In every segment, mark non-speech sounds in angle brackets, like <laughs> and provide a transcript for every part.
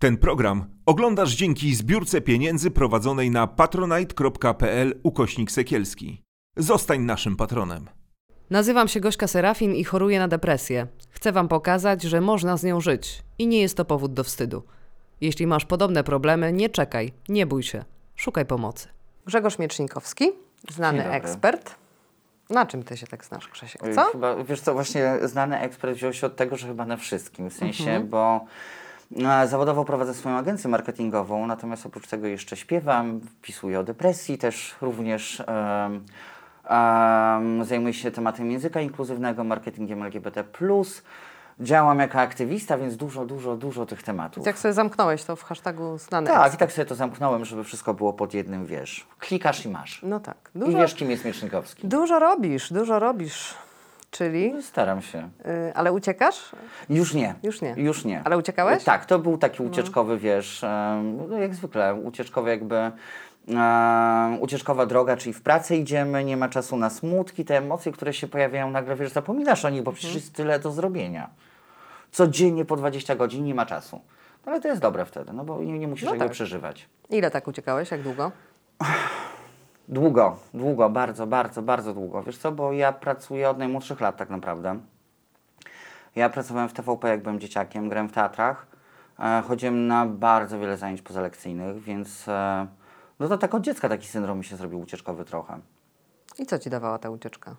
Ten program oglądasz dzięki zbiórce pieniędzy prowadzonej na patronite.pl ukośnik sekielski. Zostań naszym patronem. Nazywam się Gośka Serafin i choruję na depresję. Chcę Wam pokazać, że można z nią żyć i nie jest to powód do wstydu. Jeśli masz podobne problemy, nie czekaj, nie bój się, szukaj pomocy. Grzegorz Miecznikowski, znany Dzień dobry. ekspert. Na czym Ty się tak znasz, Grzesiek, Oj, co? Chyba, wiesz co, właśnie znany ekspert wziął się od tego, że chyba na wszystkim, w sensie, Mhm. bo zawodowo prowadzę swoją agencję marketingową, natomiast oprócz tego jeszcze śpiewam, pisuję o depresji, też również em, em, zajmuję się tematem języka inkluzywnego, marketingiem LGBT+, działam jako aktywista, więc dużo, dużo, dużo tych tematów. Jak sobie zamknąłeś to w hashtagu znany Tak, i tak sobie to zamknąłem, żeby wszystko było pod jednym, wiesz, klikasz i masz. No tak. I Dużo, wiesz, kim jest Miecznikowski. dużo robisz, dużo robisz. Czyli, Staram się. y, ale uciekasz? Już nie. Już nie. Już nie. Ale uciekałeś? Tak, to był taki ucieczkowy, wiesz, em, no jak zwykle, ucieczkowy jakby, ucieczkowa droga, czyli w pracę idziemy, nie ma czasu na smutki, te emocje, które się pojawiają, nagle, wiesz, zapominasz o nich, bo przecież jest tyle do zrobienia. Codziennie po 20 godzin nie ma czasu. No ale to jest dobre wtedy, no bo nie, nie musisz No tak. przeżywać. Ile tak uciekałeś? Jak długo? Długo, długo, bardzo, bardzo, bardzo długo. Wiesz co, bo ja pracuję od najmłodszych lat tak naprawdę. Ja pracowałem w TVP, jak byłem dzieciakiem, grałem w teatrach. E, chodziłem na bardzo wiele zajęć pozalekcyjnych, więc e, no to tak od dziecka taki syndrom mi się zrobił ucieczkowy trochę. I co Ci dawała ta ucieczka?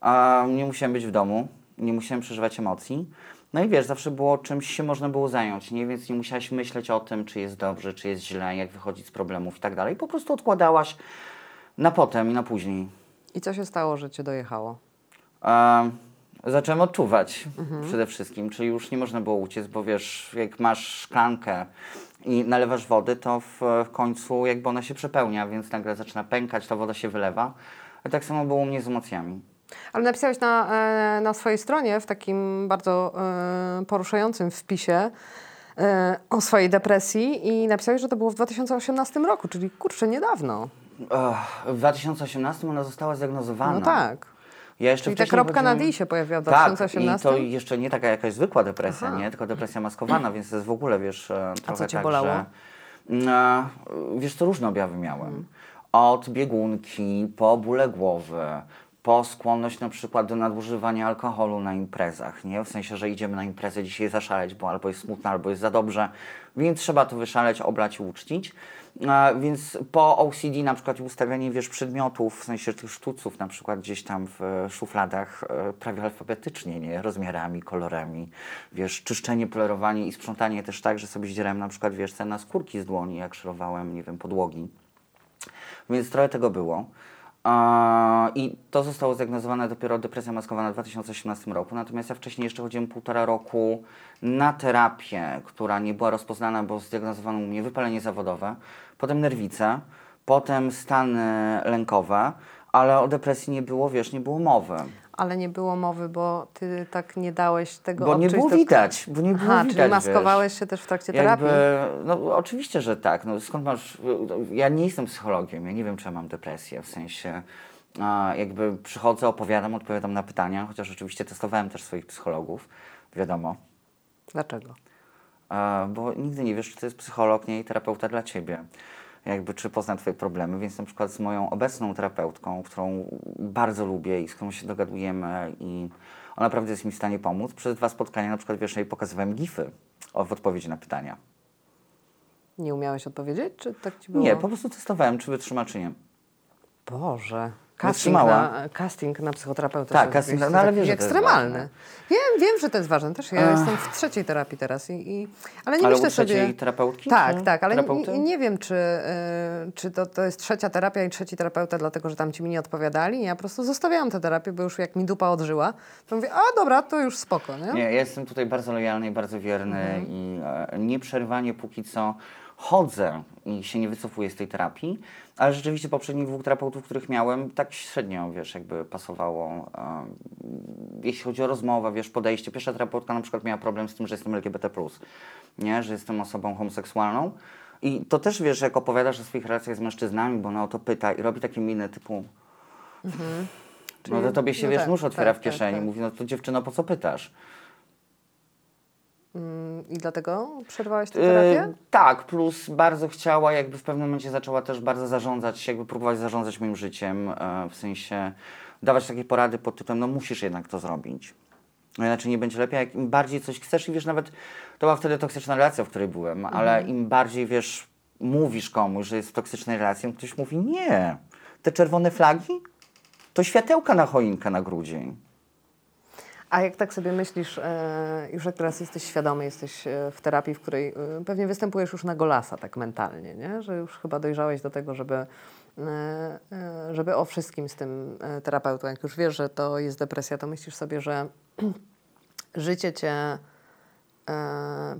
A nie musiałem być w domu, nie musiałem przeżywać emocji. No i wiesz, zawsze było czymś się można było zająć, nie? Więc nie musiałaś myśleć o tym, czy jest dobrze, czy jest źle, jak wychodzić z problemów i tak dalej. Po prostu odkładałaś na potem i na później. I co się stało, że Cię dojechało? E, zacząłem odczuwać przede wszystkim, czyli już nie można było uciec, bo wiesz, jak masz szklankę i nalewasz wody, to w, w końcu jakby ona się przepełnia, więc nagle zaczyna pękać, ta woda się wylewa. A tak samo było u mnie z emocjami. Ale napisałeś na, e, na swojej stronie w takim bardzo e, poruszającym wpisie e, o swojej depresji i napisałeś, że to było w 2018 roku, czyli kurczę, niedawno. W 2018 ona została zdiagnozowana. No tak. Ja jeszcze Czyli ta kropka na D się pojawiła w Tak, 2018? i to jeszcze nie taka jakaś zwykła depresja, Aha. nie? Tylko depresja maskowana, więc to jest w ogóle, wiesz, e, trochę cię tak, bolało? że... E, wiesz, to różne objawy miałem. Od biegunki, po bóle głowy, po skłonność na przykład do nadużywania alkoholu na imprezach, nie? W sensie, że idziemy na imprezę dzisiaj zaszaleć, bo albo jest smutno, albo jest za dobrze, więc trzeba to wyszaleć, oblać i uczcić. E, więc po OCD na przykład ustawianie, wiesz, przedmiotów, w sensie tych sztuców na przykład gdzieś tam w e, szufladach e, prawie alfabetycznie, nie? Rozmiarami, kolorami, wiesz, czyszczenie, polerowanie i sprzątanie też tak, że sobie zdzierałem na przykład, wiesz, na skórki z dłoni, jak szorowałem, nie wiem, podłogi. Więc trochę tego było. I to zostało zdiagnozowane dopiero depresja maskowana w 2018 roku. Natomiast ja wcześniej jeszcze chodziłem półtora roku na terapię, która nie była rozpoznana, bo zdiagnozowano u mnie wypalenie zawodowe, potem nerwice, potem stany lękowe, ale o depresji nie było, wiesz, nie było mowy. Ale nie było mowy, bo Ty tak nie dałeś tego Bo nie było do- widać, bo nie było Aha, widać, czyli wiesz. maskowałeś się też w trakcie terapii? Jakby, no oczywiście, że tak. No, skąd masz, ja nie jestem psychologiem, ja nie wiem, czy ja mam depresję, w sensie jakby przychodzę, opowiadam, odpowiadam na pytania, chociaż oczywiście testowałem też swoich psychologów, wiadomo. Dlaczego? A, bo nigdy nie wiesz, czy to jest psycholog, nie i terapeuta dla ciebie. Jakby, czy pozna twoje problemy, więc na przykład z moją obecną terapeutką, którą bardzo lubię i z którą się dogadujemy i ona naprawdę jest mi w stanie pomóc, przez dwa spotkania na przykład, wiesz, jej pokazywałem gify w odpowiedzi na pytania. Nie umiałeś odpowiedzieć, czy tak Ci było? Nie, po prostu testowałem, czy wytrzyma, czy nie. Boże. Casting na, casting na psychoterapeutę. Tak, casting jest no ale wiesz, że ekstremalny. Wiem, wiem, że to jest ważne. Też ja jestem w trzeciej terapii teraz. I, i, ale nie Ale myślę sobie... terapeutki, Tak, tak, ale nie, nie wiem, czy, y, czy to, to jest trzecia terapia i trzeci terapeuta, dlatego że tam ci mi nie odpowiadali. Ja po prostu zostawiałam tę terapię, bo już jak mi dupa odżyła, to mówię, a dobra, to już spoko, nie? Nie, ja jestem tutaj bardzo lojalny i bardzo wierny Mhm. i e, nieprzerwanie póki co chodzę i się nie wycofuję z tej terapii, ale rzeczywiście poprzednich dwóch terapeutów, których miałem, tak średnio, wiesz, jakby pasowało. Jeśli chodzi o rozmowę, wiesz, podejście. Pierwsza terapeutka na przykład miała problem z tym, że jestem LGBT+, nie, że jestem osobą homoseksualną. I to też, wiesz, jak opowiadasz o swoich relacjach z mężczyznami, bo ona o to pyta i robi takie miny typu, no to tobie się, no wiesz, tak, nóż otwiera tak, w kieszeni. tak, tak. Mówi, no to dziewczyno, po co pytasz? Mm, I dlatego przerwałeś tę Yy, terapię? tak, plus bardzo chciała, jakby w pewnym momencie zaczęła też bardzo zarządzać, jakby próbować zarządzać moim życiem, e, w sensie dawać takie porady pod tytułem, no musisz jednak to zrobić. No Inaczej nie będzie lepiej, jak im bardziej coś chcesz i wiesz, nawet to była wtedy toksyczna relacja, w której byłem, ale im bardziej wiesz, mówisz komuś, że jest w toksycznej relacji, ktoś mówi, nie, te czerwone flagi to światełka na choinkę na grudzień. A jak tak sobie myślisz, e, już jak teraz jesteś świadomy, jesteś e, w terapii, w której e, pewnie występujesz już na golasa tak mentalnie, nie? że już chyba dojrzałeś do tego, żeby, żeby o wszystkim z tym terapeutą, jak już wiesz, że to jest depresja, to myślisz sobie, że <clears throat> życie cię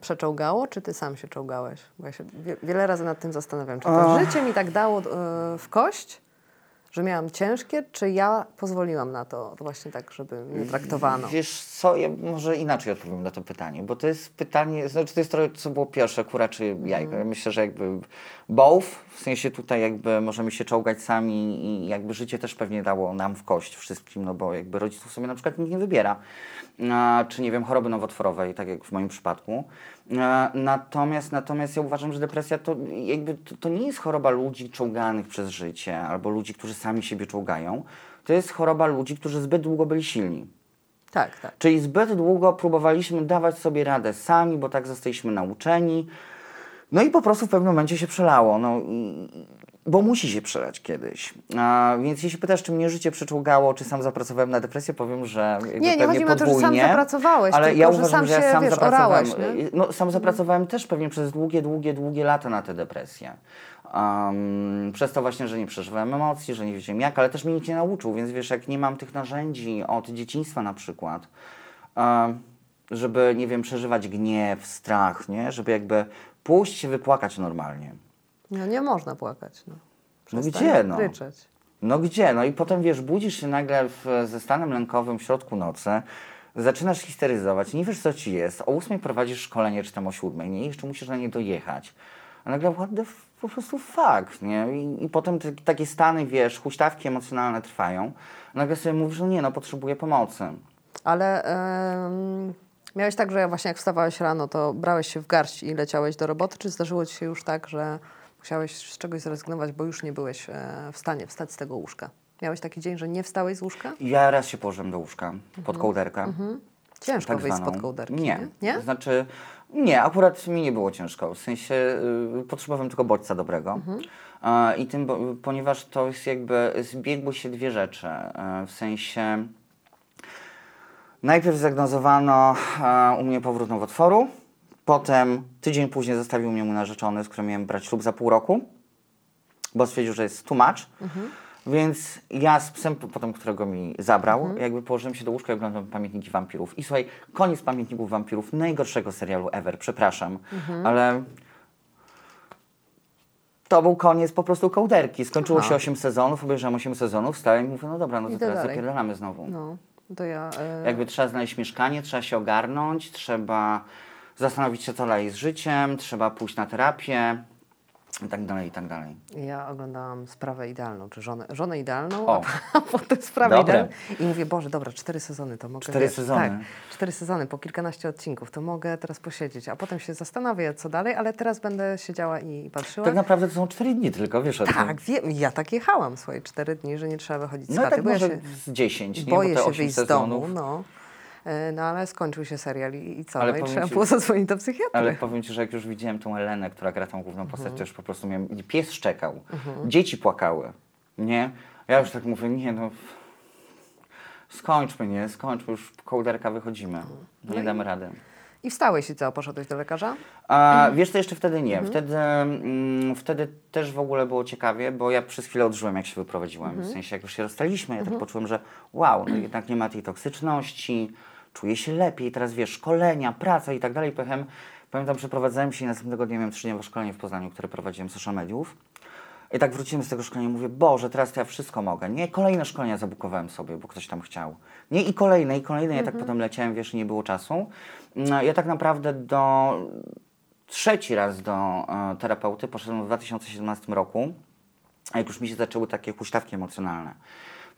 przeczołgało, czy ty sam się czołgałeś? Bo ja się wie, wiele razy nad tym zastanawiam. Czy to życie mi tak dało w kość, że miałam ciężkie, czy ja pozwoliłam na to właśnie tak, żeby mnie traktowano? Wiesz co, ja może inaczej odpowiem na to pytanie, bo to jest pytanie, znaczy to jest trochę, co było pierwsze, kura czy jajko. Ja myślę, że jakby both, w sensie tutaj jakby możemy się czołgać sami i jakby życie też pewnie dało nam w kość wszystkim, no bo jakby rodziców sobie na przykład nikt nie wybiera, a, czy nie wiem, choroby nowotworowej, tak jak w moim przypadku. A, natomiast, natomiast ja uważam, że depresja to jakby to, to nie jest choroba ludzi czołganych przez życie, albo ludzi, którzy sami siebie czołgają. To jest choroba ludzi, którzy zbyt długo byli silni. Tak, tak. Czyli zbyt długo próbowaliśmy dawać sobie radę sami, bo tak zostaliśmy nauczeni. No i po prostu w pewnym momencie się przelało. No, i, bo musi się przelać kiedyś. A, więc jeśli pytasz, czy mnie życie przeczołgało, czy sam zapracowałem na depresję, powiem, że Nie, nie pewnie chodzi mi o to, że sam zapracowałeś, ale tylko ja że uważam, sam że ja się, sam wiesz, zapracowałem. orałeś, nie? No, sam zapracowałem też pewnie przez długie, długie, długie lata na tę depresję. Um, przez to właśnie, że nie przeżywałem emocji, że nie wiedziałem jak, ale też mnie nikt nie nauczył, więc wiesz, jak nie mam tych narzędzi od dzieciństwa na przykład, um, żeby, nie wiem, przeżywać gniew, strach, nie? Żeby jakby pójść się wypłakać normalnie. No nie można płakać. No, No gdzie, no? Ryczeć. No gdzie? No i potem wiesz, budzisz się nagle w, ze stanem lękowym w środku nocy, zaczynasz histeryzować, nie wiesz co ci jest, o ósmej prowadzisz szkolenie, czy tam o siódmej, nie? I jeszcze musisz na nie dojechać. A nagle what the f- po prostu fuck, nie? I, i potem te, takie stany, wiesz, huśtawki emocjonalne trwają. A nagle sobie mówisz, no nie, no potrzebuję pomocy. Ale em, miałeś tak, że właśnie jak wstawałeś rano, to brałeś się w garść i leciałeś do roboty, czy zdarzyło ci się już tak, że musiałeś z czegoś zrezygnować, bo już nie byłeś e, w stanie wstać z tego łóżka? Miałeś taki dzień, że nie wstałeś z łóżka? Ja raz się położyłem do łóżka, pod kołderkę. Ciężko tak wyjść zwaną. spod kołderki, Nie. nie? nie? Znaczy, nie, akurat mi nie było ciężko. W sensie y, potrzebowałem tylko bodźca dobrego. Mhm. E, I tym, bo, ponieważ to jest jakby, zbiegły się dwie rzeczy. E, w sensie, najpierw zdiagnozowano e, u mnie powrót nowotworu, potem tydzień później zostawił mnie mój narzeczony, z którym miałem brać ślub za pół roku, bo stwierdził, że jest much. Mhm. Więc ja z psem, potem którego mi zabrał, Mhm. jakby położyłem się do łóżka i oglądam Pamiętniki Wampirów. I słuchaj, koniec Pamiętników Wampirów, najgorszego serialu ever, przepraszam, Mhm. ale to był koniec po prostu kołderki. Skończyło Aha. się 8 sezonów, obejrzałem 8 sezonów, wstałem i mówię, no dobra, no to Idę teraz dalej. zapierdalamy znowu. No, to ja... E, Jakby trzeba znaleźć mieszkanie, trzeba się ogarnąć, trzeba zastanowić się, co dalej z życiem, trzeba pójść na terapię i tak dalej, i tak dalej. Ja oglądałam Sprawę Idealną, czy Żonę, żonę Idealną, O. a potem Sprawę Dobre. Idealną. I mówię, Boże, dobra, cztery sezony to mogę... Cztery wiesz, sezony. Tak, cztery sezony, po kilkanaście odcinków, to mogę teraz posiedzieć, a potem się zastanawiać, co dalej, ale teraz będę siedziała i, patrzyła. Tak naprawdę to są 4 dni tylko, wiesz o tym. Tak, wiem, ja tak jechałam, słuchaj, cztery dni, że nie trzeba wychodzić z No chaty, tak bo ja może się z 10, nie? boję Bo się 8 wyjść z sezonów. domu, no. E, No ale skończył się serial i, i co? Ale no i trzeba ci- było zadzwonić do psychiatry. Ale powiem Ci, że jak już widziałem tą Elenę, która gra tą główną postać, Mhm. to już po prostu miałem... i Pies szczekał, dzieci płakały, nie? Ja już tak mówię, nie no... Skończmy, nie? Skończmy, już kołderka wychodzimy. No Nie i- damy rady. I wstałeś i co? Poszedłeś do lekarza? A, wiesz, to jeszcze wtedy Mhm. nie. Wtedy, mm, wtedy też w ogóle było ciekawie, bo ja przez chwilę odżyłem, jak się wyprowadziłem. Mhm. W sensie, jak już się rozstaliśmy, ja tak poczułem, że wow, no jednak nie ma tej toksyczności, czuję się lepiej, teraz wiesz, szkolenia, praca i tak dalej. Pamiętam, przeprowadzałem się i następnego dnia miałem trzydniowe szkolenie w Poznaniu, które prowadziłem social mediów. I tak wróciłem z tego szkolenia i mówię, Boże, teraz to ja wszystko mogę. Nie, kolejne szkolenia zabukowałem sobie, bo ktoś tam chciał. Nie, i kolejne, i kolejne. Ja tak potem leciałem, wiesz, i nie było czasu. No, Ja tak naprawdę do... Trzeci raz do e, terapeuty poszedłem w 2017 roku, a jak już mi się zaczęły takie huśtawki emocjonalne.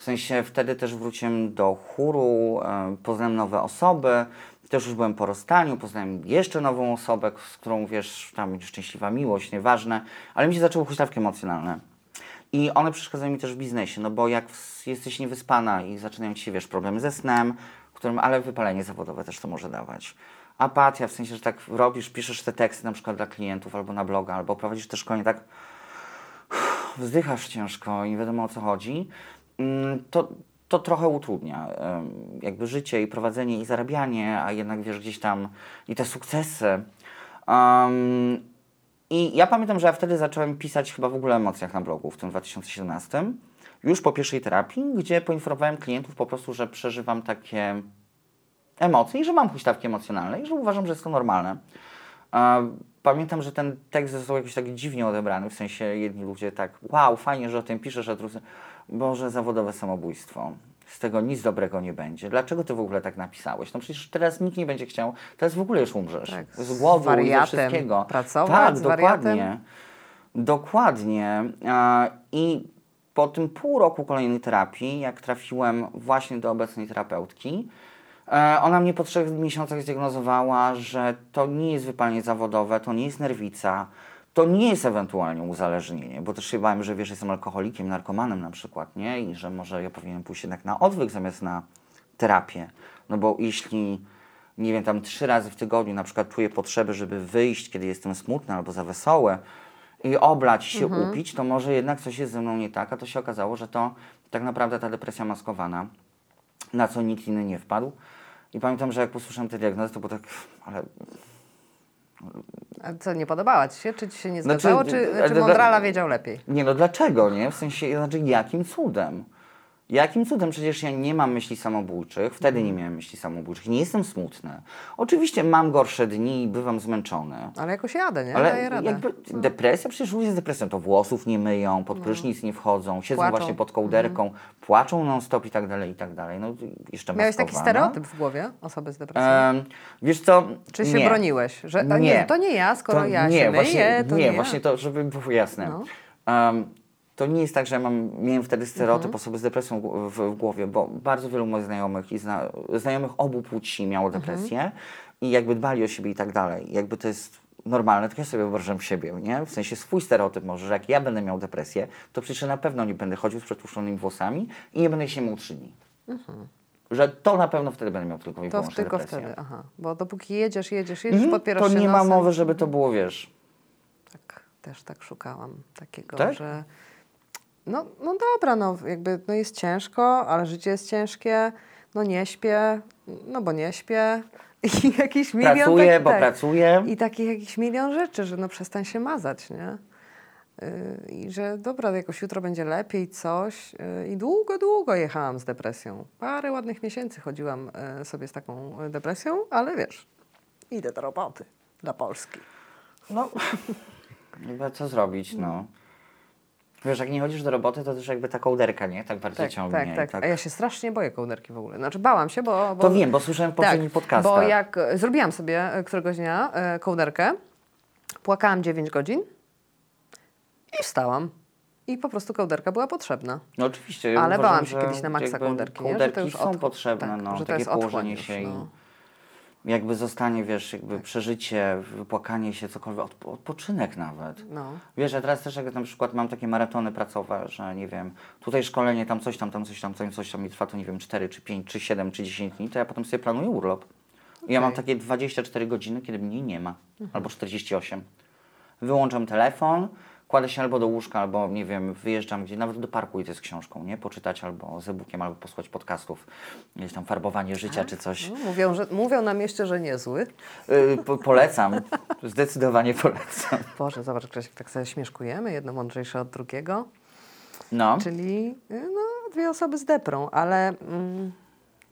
W sensie wtedy też wróciłem do chóru, poznałem nowe osoby, Też już byłem po rozstaniu, poznałem jeszcze nową osobę, z którą, wiesz, tam będzie szczęśliwa miłość, nieważne, ale mi się zaczęły huśtawki emocjonalne. I one przeszkadzają mi też w biznesie, no bo jak jesteś niewyspana i zaczynają ci się, wiesz, problemy ze snem, którym, ale wypalenie zawodowe też to może dawać. Apatia, w sensie, że tak robisz, piszesz te teksty na przykład dla klientów albo na bloga, albo prowadzisz te szkolenie tak <sighs> wzdychasz ciężko i nie wiadomo o co chodzi, to, to trochę utrudnia jakby życie i prowadzenie i zarabianie, a jednak wiesz gdzieś tam i te sukcesy. Em, I ja pamiętam, że ja wtedy zacząłem pisać chyba w ogóle o emocjach na blogu w tym 2017, już po pierwszej terapii, gdzie poinformowałem klientów po prostu, że przeżywam takie emocje i że mam huśtawki emocjonalne i że uważam, że jest to normalne. Pamiętam, że ten tekst został jakoś tak dziwnie odebrany, w sensie jedni ludzie tak, wow, fajnie, że o tym piszesz, a drudzy, Boże, zawodowe samobójstwo. Z tego nic dobrego nie będzie. Dlaczego ty w ogóle tak napisałeś? No przecież teraz nikt nie będzie chciał, teraz w ogóle już umrzesz. Tak, z z głodu i ze wariatem wszystkiego. pracować, tak, z dokładnie. wariatem. Dokładnie. I po tym pół roku kolejnej terapii, jak trafiłem właśnie do obecnej terapeutki, e, ona mnie po trzech miesiącach zdiagnozowała, że to nie jest wypalenie zawodowe, to nie jest nerwica, to nie jest ewentualnie uzależnienie, bo też się bałem, że wiesz, jestem alkoholikiem, narkomanem na przykład, nie? I że może ja powinienem pójść jednak na odwyk zamiast na terapię. No bo jeśli, nie wiem, tam trzy razy w tygodniu na przykład czuję potrzebę, żeby wyjść, kiedy jestem smutny albo za wesoły i oblać się, upić, to może jednak coś jest ze mną nie tak, a to się okazało, że to tak naprawdę ta depresja maskowana, na co nikt inny nie wpadł. I pamiętam, że jak posłyszałem tę diagnozę, to było tak, ale A co, nie podobała Ci się? Czy Ci się nie Znaczy, zgadzało? d- czy, czy Mondrala wiedział lepiej? Nie no, dlaczego, nie? W sensie, znaczy jakim cudem? Jakim cudem? Przecież ja nie mam myśli samobójczych, wtedy nie miałem myśli samobójczych, nie jestem smutny. Oczywiście mam gorsze dni i bywam zmęczony. Ale jakoś jadę, nie? Ale Daję radę. jakby depresja, przecież ludzie z depresją to włosów nie myją, pod prysznic nie wchodzą, siedzą Płaczą. właśnie pod kołderką, płaczą non stop i tak dalej, i tak dalej. No jeszcze Miałeś taki maskowana. stereotyp w głowie osoby z depresją? Em, wiesz co? Czy się nie. broniłeś? Że nie. Nie. to nie ja, skoro To ja nie, się właśnie, myję, to nie, nie, ja. właśnie to, żeby było jasne. No. To nie jest tak, że ja mam, miałem wtedy stereotyp Mhm. osoby z depresją w, w, głowie, bo bardzo wielu moich znajomych i zna, znajomych obu płci miało Mhm. depresję i jakby dbali o siebie i tak dalej. Jakby to jest normalne, tylko ja sobie wyobrażam siebie, nie? W sensie swój stereotyp może, że jak ja będę miał depresję, to przecież na pewno nie będę chodził z przetłuszczonymi włosami i nie będę się mył trzy dni. Że to na pewno wtedy będę miał tylko i Mhm. To wyłącznie tylko depresję. wtedy, aha. Bo dopóki jedziesz, jedziesz, jedziesz, Mhm, podpierasz to nie ma mowy, żeby to było, wiesz, Tak, też tak szukałam takiego, Tak? że no, no dobra, no jakby no jest ciężko, ale życie jest ciężkie, no nie śpię, no bo nie śpię <laughs> i jakiś milion pracuję, bo tak. pracuję. I takich jakiś milion rzeczy, że no przestań się mazać, nie? Yy, I że dobra, jakoś jutro będzie lepiej, coś. Yy, I długo, długo jechałam z depresją. Parę ładnych miesięcy chodziłam yy, sobie z taką yy, depresją, ale wiesz, idę do roboty dla Polski. No, <laughs> co zrobić, no. Wiesz, jak nie chodzisz do roboty, to też jakby ta kołderka, nie? Tak bardzo Tak, ciągnie. tak, i tak. A ja się strasznie boję kołderki w ogóle. Znaczy bałam się, bo... bo To wiem, bo słyszałem w poprzednich podcastach. Bo jak e, zrobiłam sobie e, któregoś dnia e, kołderkę, płakałam 9 godzin i wstałam. I po prostu kołderka była potrzebna. No oczywiście. Ale uważam, bałam się kiedyś na maksa jakby kołderki, nie? Że Kołderki to już są potrzebne, tak, no. że to takie położenie już, się no. Jakby zostanie, wiesz, jakby przeżycie, wypłakanie się, cokolwiek, odp- odpoczynek nawet. No. Wiesz, ja teraz też jak na przykład mam takie maratony pracowe, że nie wiem, tutaj szkolenie, tam coś tam, tam coś tam, tam coś tam i trwa to nie wiem 4 czy 5 czy 7 czy 10 dni, to ja potem sobie planuję urlop. I ja mam takie 24 godziny, kiedy mnie nie ma, Mhm. albo 48. Wyłączam telefon, kładę się albo do łóżka, albo nie wiem, wyjeżdżam gdzie, nawet do parku idę z książką, nie? Poczytać albo z e-bookiem, albo posłuchać podcastów, gdzieś tam farbowanie życia czy coś. No, mówią, że, mówią na mieście, że niezły. Y, po, polecam, zdecydowanie polecam. Boże, zobacz, Grzesiek, tak sobie śmieszkujemy, jedno mądrzejsze od drugiego. No. Czyli y, no, dwie osoby z deprą, ale mm,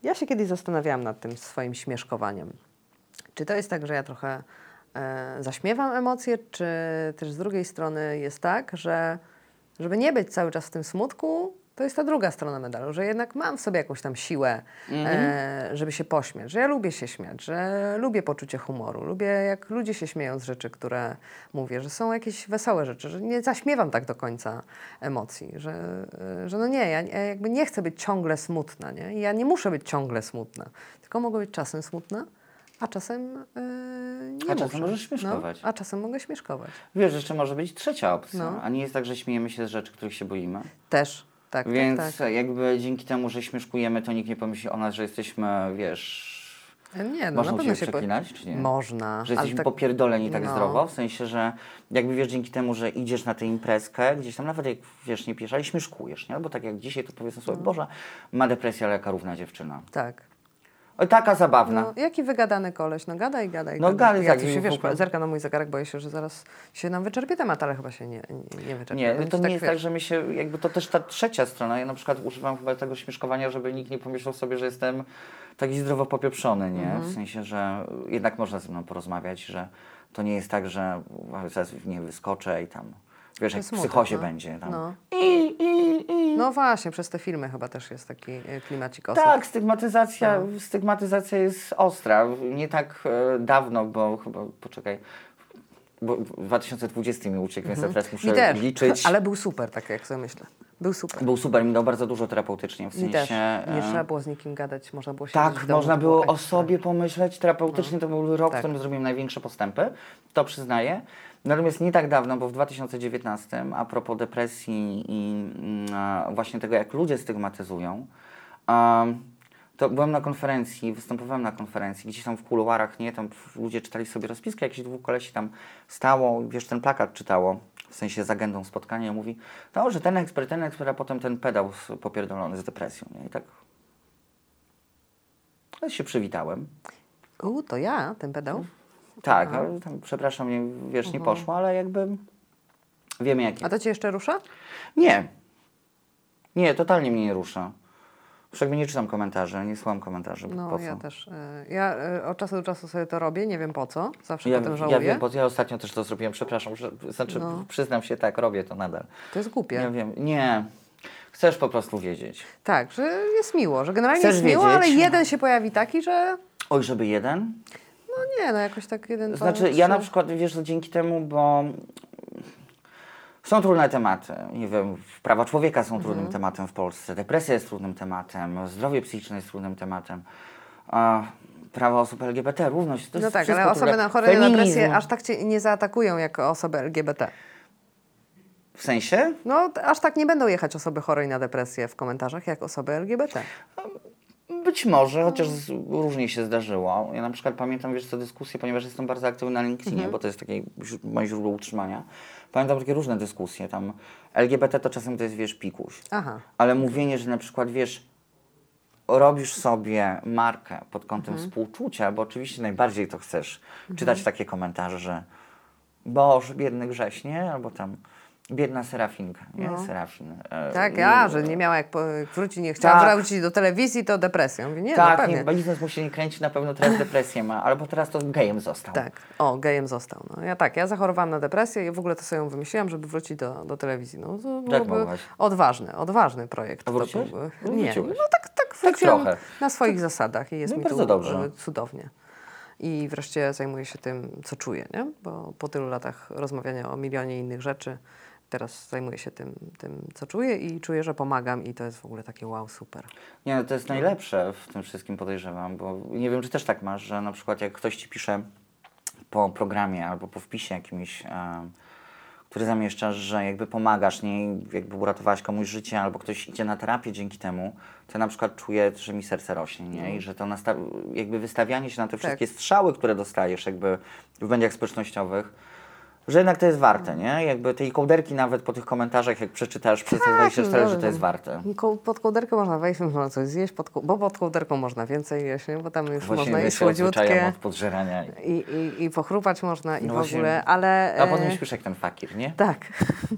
ja się kiedyś zastanawiałam nad tym swoim śmieszkowaniem. Czy to jest tak, że ja trochę zaśmiewam emocje, czy też z drugiej strony jest tak, że żeby nie być cały czas w tym smutku, to jest ta druga strona medalu, że jednak mam w sobie jakąś tam siłę, e, żeby się pośmiać, że ja lubię się śmiać, że lubię poczucie humoru, lubię jak ludzie się śmieją z rzeczy, które mówię, że są jakieś wesołe rzeczy, że nie zaśmiewam tak do końca emocji, że, e, że no nie, ja, ja jakby nie chcę być ciągle smutna, nie? Ja nie muszę być ciągle smutna, tylko mogę być czasem smutna, A czasem yy, nie A czasem muszę. możesz śmieszkować. No, a czasem mogę śmieszkować. Wiesz, jeszcze może być trzecia opcja, No. a nie jest tak, że śmiejemy się z rzeczy, których się boimy. Też, tak, Więc tak, tak. jakby dzięki temu, że śmieszkujemy, to nikt nie pomyśli o nas, że jesteśmy, wiesz... Nie, no Można na pewno się po- przeklinać, czy nie? Można. Że jesteśmy tak- popierdoleni tak no. zdrowo, w sensie, że jakby wiesz, dzięki temu, że idziesz na tę imprezkę, gdzieś tam nawet jak wiesz, nie pijesz, ale śmieszkujesz, nie? Albo tak jak dzisiaj, to powiedzmy No. sobie, Boże, ma depresję, ale jaka równa dziewczyna. Tak. O, taka zabawna. No, jaki wygadany koleś, no gadaj, gadaj. No gadaj, ja tak, tu się, w wiesz, zerka na mój zegarek, boję się, że zaraz się nam wyczerpie temat, ale chyba się nie, nie, nie wyczerpie. Nie, Więc to nie jest wiesz, tak, że my się, jakby to też ta trzecia strona, ja na przykład używam chyba tego śmieszkowania, żeby nikt nie pomyślał sobie, że jestem taki zdrowo popieprzony, nie? Mhm. W sensie, że jednak można ze mną porozmawiać, że to nie jest tak, że zaraz nie wyskoczę i tam, wiesz, jak w smutek, psychozie no. będzie tam. No. I, i, i. No właśnie, przez te filmy chyba też jest taki e, klimacik osób. Tak, stygmatyzacja, No. stygmatyzacja jest ostra. Nie tak e, dawno, bo chyba, poczekaj, bo w 2020 mi uciekł, więc teraz muszę Mhm. Też, liczyć. ale był super, tak jak sobie myślę. Był super. Był super, mi dał bardzo dużo terapeutycznie, w Mi sensie... też. Nie e, trzeba było z nikim gadać, można było się Tak, można było o sobie tak. pomyśleć. Terapeutycznie to był rok, Tak. w którym zrobiłem największe postępy, to przyznaję. Natomiast nie tak dawno, bo w 2019, a propos depresji i mm, właśnie tego, jak ludzie stygmatyzują, to byłem na konferencji, występowałem na konferencji, gdzieś tam w kuluarach, nie, tam ludzie czytali sobie rozpiskę, jakieś dwóch kolesi tam stało, wiesz, ten plakat czytało, w sensie z agendą spotkania, i mówi, no, że ten ekspert, ten ekspert, a potem ten pedał popierdolony z depresją, nie, i tak... Ja się przywitałem. U, to ja, ten pedał? Tak, ale tam, przepraszam, nie, wiesz, nie poszło, ale jakby wiemy jaki. A to cię jeszcze rusza? Nie. Nie, totalnie mnie nie rusza. Jakby nie czytam komentarzy, nie słucham komentarzy. No, po co? ja też. e, Ja e, od czasu do czasu sobie to robię, nie wiem po co. Zawsze Ja, potem ja żałuję. wiem, bo ja ostatnio też to zrobiłem, przepraszam, że, znaczy No. przyznam się, tak, robię to nadal. To jest głupie. Ja wiem, nie. Chcesz po prostu wiedzieć. Tak, że jest miło, że generalnie Chcesz jest miło, wiedzieć? ale jeden się pojawi taki, że Oj, żeby jeden? No nie, no jakoś tak jeden, dwa, Znaczy, ja trzy. na przykład, wiesz, że dzięki temu, bo są trudne tematy. Nie wiem, prawa człowieka są trudnym Mhm. tematem w Polsce, depresja jest trudnym tematem, zdrowie psychiczne jest trudnym tematem. A prawa osób LGBT, równość, to No tak, ale osoby na chore na depresję aż tak cię nie zaatakują jak osoby LGBT. W sensie? No, aż tak nie będą jechać osoby chorej na depresję w komentarzach jak osoby LGBT. Być może, chociaż z, różnie się zdarzyło. Ja na przykład pamiętam, wiesz co, dyskusje, ponieważ jestem bardzo aktywny na LinkedInie, Mhm. bo to jest takie moje źródło utrzymania. Pamiętam takie różne dyskusje, tam LGBT to czasem to jest, wiesz, pikuś. Aha. Ale mówienie, że na przykład, wiesz, robisz sobie markę pod kątem Mhm. współczucia, bo oczywiście najbardziej to chcesz czytać takie komentarze, że Boże, biedny grześ, nie? Albo tam biedna Serafinka, nie? No. Serafin. E, Tak, i- ja, że nie miała jak po- jak wrócić, nie chciała Tak. wrócić do telewizji, to depresja. Mówię, nie, no tak, pewnie. nie, biznes mu się nie kręci, na pewno teraz depresję ma, albo teraz to gejem został. Tak, o, gejem został. No. Ja tak, ja zachorowałam na depresję i w ogóle to sobie ją wymyśliłam, żeby wrócić do, do telewizji. No, to byłoby mogłaś? odważny, odważny projekt. A wróciłeś? byłby. No, Nie, wróciłeś. no tak, tak wróciłam trochę. na swoich zasadach i jest No mi bardzo tu dobrze. e, cudownie. I wreszcie zajmuję się tym, co czuję, nie? Bo po tylu latach rozmawiania o milionie innych rzeczy, teraz zajmuję się tym, tym, co czuję i czuję, że pomagam i to jest w ogóle takie wow, super. Nie, no to jest najlepsze w tym wszystkim podejrzewam, bo nie wiem, czy też tak masz, że na przykład jak ktoś ci pisze po programie albo po wpisie jakimś, e, który zamieszczasz, że jakby pomagasz, nie, jakby uratowałaś komuś życie, albo ktoś idzie na terapię dzięki temu, to ja na przykład czuję, że mi serce rośnie, nie? I że to jakby wystawianie się na te wszystkie strzały, które dostajesz jakby w mediach społecznościowych, że jednak to jest warte, nie? Jakby tej kołderki nawet po tych komentarzach, jak przeczytasz przez te 24, że to jest warte. Pod kołderkę można wejść, można coś zjeść, pod, ko- bo pod kołderką można więcej jeść, nie? bo tam już Właśnie można i słodziutkie od podżerania. i- i, i, pochrupać można i No w właśnie. ogóle, ale... A potem e, śpisz jak ten fakir, nie? Tak,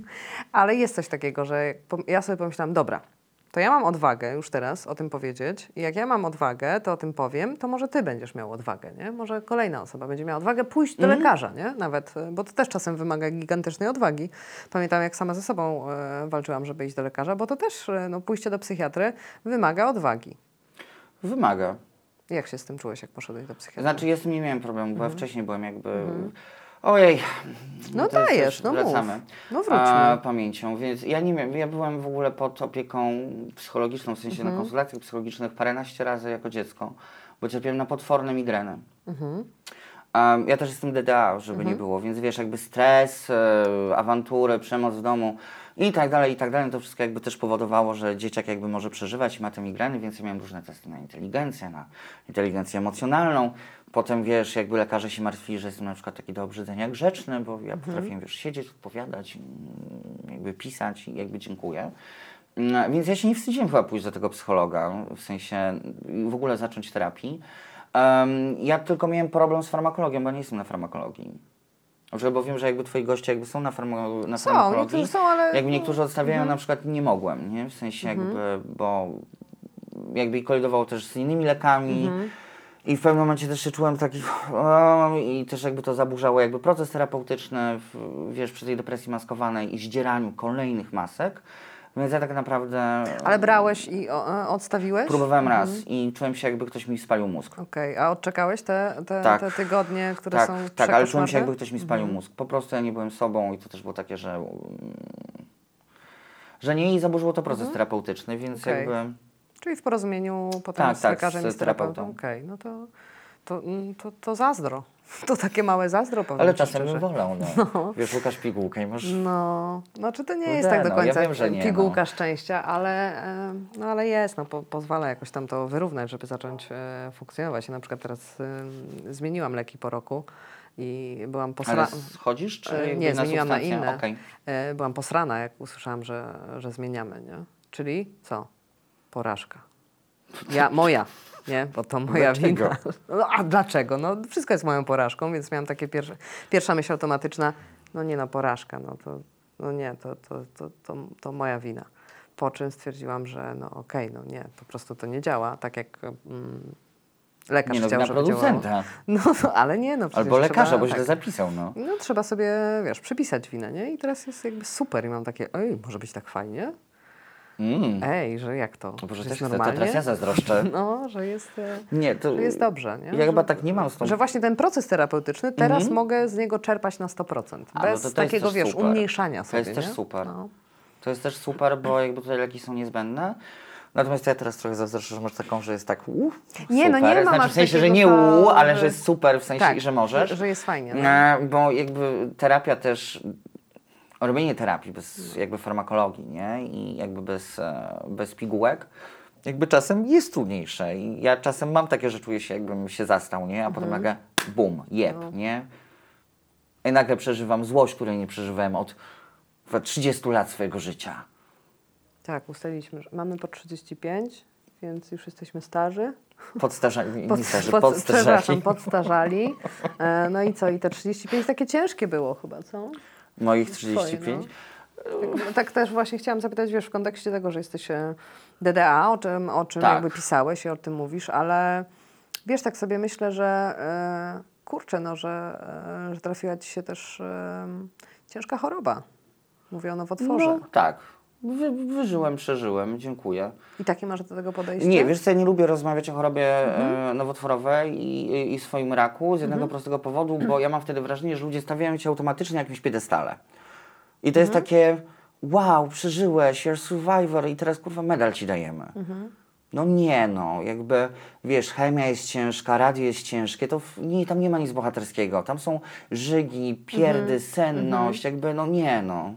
<laughs> ale jest coś takiego, że ja sobie pomyślałam, dobra, to ja mam odwagę już teraz o tym powiedzieć i jak ja mam odwagę, to o tym powiem, to może ty będziesz miał odwagę, nie? Może kolejna osoba będzie miała odwagę pójść do lekarza, nie? Nawet, e, bo to też czasem wymaga gigantycznej odwagi. Pamiętam, jak sama ze sobą e, walczyłam, żeby iść do lekarza, bo to też, e, no, pójście do psychiatry wymaga odwagi. Wymaga. Jak się z tym czułeś, jak poszedłeś do psychiatry? Znaczy, ja z tym nie miałem problemu, bo ja wcześniej byłem jakby... Ojej. Mhm. No to dajesz, no mów. wracamy. No wróćmy. A, pamięcią, więc ja nie miałem, ja byłem w ogóle pod opieką psychologiczną, w sensie Mhm. na konsultacjach psychologicznych paręnaście razy jako dziecko, bo cierpiałem na potworne migreny. Um, ja też jestem DDA, żeby nie było, więc wiesz, jakby stres, e, awantury, przemoc w domu i tak dalej, i tak dalej, to wszystko jakby też powodowało, że dzieciak jakby może przeżywać i ma te migreny, więc ja miałem różne testy na inteligencję, na inteligencję emocjonalną. Potem wiesz, jakby lekarze się martwili, że jestem na przykład taki do obrzydzenia grzeczny, bo ja potrafię, wiesz, siedzieć, odpowiadać, mm, jakby pisać i jakby dziękuję. Mm, Więc ja się nie wstydziłem chyba pójść do tego psychologa, w sensie w ogóle zacząć terapii. Em, ja tylko miałem problem z farmakologią, bo nie jestem na farmakologii. Że, bo wiem, że jakby twoi goście jakby są na, farma- na Są, farmakologii. niektórzy są, ale- Mhm. Jakby niektórzy odstawiają, na przykład nie mogłem, nie? W sensie jakby, bo jakby i kolidowało też z innymi lekami. Mhm. I w pewnym momencie też się czułem taki o, i też jakby to zaburzało jakby proces terapeutyczny, w, wiesz, przy tej depresji maskowanej i zdzieraniu kolejnych masek. Więc ja tak naprawdę Ale brałeś i o, e, odstawiłeś? próbowałem Mhm. raz i czułem się jakby ktoś mi spalił mózg. Okej, a odczekałeś te, te, Tak. te tygodnie, które tak, są tak, ale czułem się jakby ktoś mi spalił mózg. Po prostu ja nie byłem sobą i to też było takie, że mm, że nie i zaburzyło to proces terapeutyczny, więc Mhm. Okej. jakby Czyli w porozumieniu potem Tak, z tak, lekarzem z i terapeutą. Okej, no to, to, to, to zazdro. <laughs> To takie małe zazdro, powiem ale czasem szczerze. bym wolał, <laughs> no. Wiesz, Łukasz pigułkę i masz No, znaczy to nie Kurde, jest tak do no, ja końca wiem, że nie, pigułka no. szczęścia, ale, no, ale jest, no, po, pozwala jakoś tam to wyrównać, żeby zacząć e, funkcjonować. Ja na przykład teraz e, zmieniłam leki po roku i byłam Ale posrana. schodzisz, czy E, Nie, na zmieniłam na inne. Okej. E, Byłam posrana, jak usłyszałam, że, że zmieniamy, nie? Czyli co? Porażka. Ja, moja, nie? Bo to moja Dlaczego? wina. No, a dlaczego? No, wszystko jest moją porażką, więc miałam takie pierwsze, pierwsza myśl automatyczna, no nie no, porażka, no to, no nie, to, to, to, to, to moja wina. Po czym stwierdziłam, że no okej, no nie, po prostu to nie działa, tak jak mm, lekarz Nie no, chciał, żeby działało. producenta. <laughs> No, no, ale nie, no Albo lekarza, trzeba, bo źle tak. zapisał, no. No trzeba sobie, wiesz, przypisać winę, nie? I teraz jest jakby super i mam takie, ej, może być tak fajnie? Mm. Ej, że jak to? No Boże, że też jest chcę, to teraz ja zazdroszczę. <laughs> No, że jest, e, Nie, to... że jest dobrze, nie? Ja że, chyba tak nie mam z tą... że właśnie ten proces terapeutyczny, teraz mogę z niego czerpać na 100%. Mhm. A, no bez to to jest takiego, też wiesz, super. umniejszania To sobie, jest też nie? super. No. To jest też super, bo jakby tutaj leki są niezbędne. Natomiast ja teraz trochę zazdroszczę, że masz taką, że jest tak uuu, Nie, no super. nie ma Znaczy w sensie, że nie to, uuu, ale że- że jest super, w sensie, Tak, że możesz. że jest fajnie, no. E, Bo jakby terapia też, robienie terapii bez jakby farmakologii, nie? I jakby bez, e, bez pigułek, jakby czasem jest trudniejsze. I ja czasem mam takie, że czuję się jakbym się zastał, nie? A potem Mhm. nagle bum, jeb, No. nie? I nagle przeżywam złość, której nie przeżywałem od chyba 30 lat swojego życia. Tak, ustaliliśmy, że mamy po 35, więc już jesteśmy starzy. Podstarzali, Pod, nie starzy, pod, podstarzali. przepraszam, podstarzali. E, no i co, i te 35 takie ciężkie było chyba, co? Moich Twoje, 35. Tak, tak też właśnie chciałam zapytać, wiesz, w kontekście tego, że jesteś e, DDA, o czym, o czym Tak. jakby pisałeś i o tym mówisz, ale wiesz, tak sobie myślę, że e, kurczę, no, że, e, że trafiła ci się też e, ciężka choroba. Mówię o nowotworze. No, tak. Wy, wyżyłem, przeżyłem, dziękuję. I takie masz do tego podejście? Nie, wiesz co, ja nie lubię rozmawiać o chorobie Mhm. e, nowotworowej i, i, swoim raku z jednego prostego powodu, bo ja mam wtedy wrażenie, że ludzie stawiają cię automatycznie na jakimś piedestale. I to jest Mhm. takie, wow, przeżyłeś, you're survivor i teraz kurwa medal ci dajemy. Mhm. No nie no, jakby wiesz, chemia jest ciężka, radio jest ciężkie, to w, nie, tam nie ma nic bohaterskiego. Tam są żygi, pierdy, Mhm. senność, jakby no nie no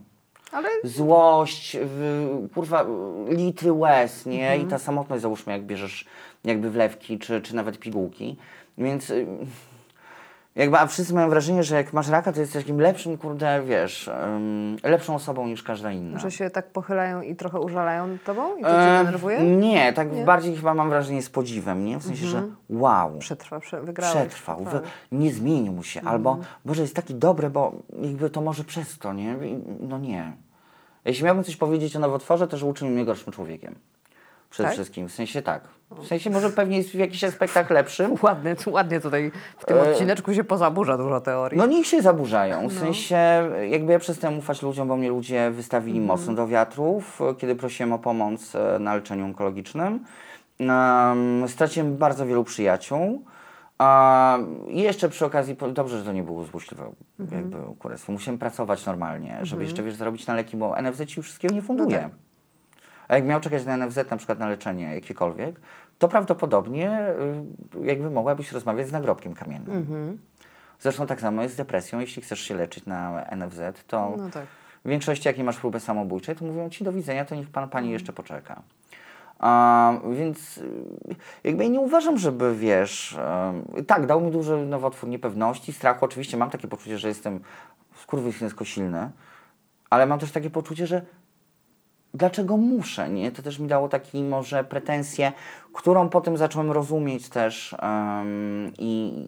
Ale złość, w, kurwa, litry łez, nie? I ta samotność, załóżmy, jak bierzesz jakby wlewki, czy, czy nawet pigułki. Więc y, jakby, a wszyscy mają wrażenie, że jak masz raka, to jesteś takim lepszym, kurde, wiesz, ym, lepszą osobą niż każda inna. że się tak pochylają i trochę użalają nad tobą i to cię E, denerwuje? Nie, tak Nie? bardziej chyba mam wrażenie z podziwem, nie? W sensie, że wow. Przetrwa, prze, wygrałeś. Przetrwał, wy, przetrwałeś. nie zmienił mu się, albo Boże, jest taki dobry, bo jakby to może przez to, nie? No nie. Jeśli miałbym coś powiedzieć o nowotworze, to że uczynił mnie gorszym człowiekiem. Przede Tak? wszystkim, w sensie tak. W sensie może pewnie jest w jakichś aspektach lepszym. <laughs> Ładnie, ładnie tutaj w tym odcineczku się pozaburza dużo teorii. No niech się zaburzają. W sensie, jakby ja przestałem ufać ludziom, bo mnie ludzie wystawili mocno do wiatrów, e, kiedy prosiłem o pomoc e, na leczeniu onkologicznym. Um, straciłem bardzo wielu przyjaciół. Um, I jeszcze przy okazji, dobrze, że to nie było złośliwe jakby kurestwo. Musiałem pracować normalnie, żeby jeszcze wiesz, zarobić na leki, bo NFZ ci już wszystkiego nie funduje. tak. A jak miał czekać na NFZ na przykład na leczenie jakiekolwiek, to prawdopodobnie y, jakby mogłabyś rozmawiać z nagrobkiem kamiennym. Mhm. Zresztą tak samo jest z depresją. Jeśli chcesz się leczyć na NFZ, to No tak. w większości, jak nie masz próby samobójczej, to mówią ci do widzenia, to niech pan pani jeszcze poczeka. Więc y, jakby nie uważam, żeby wiesz. em, tak, dał mi duży nowotwór niepewności, strachu. Oczywiście mam takie poczucie, że jestem skurwysyńsko silny, ale mam też takie poczucie, że dlaczego muszę, nie? To też mi dało taki może pretensję, którą potem zacząłem rozumieć też em, i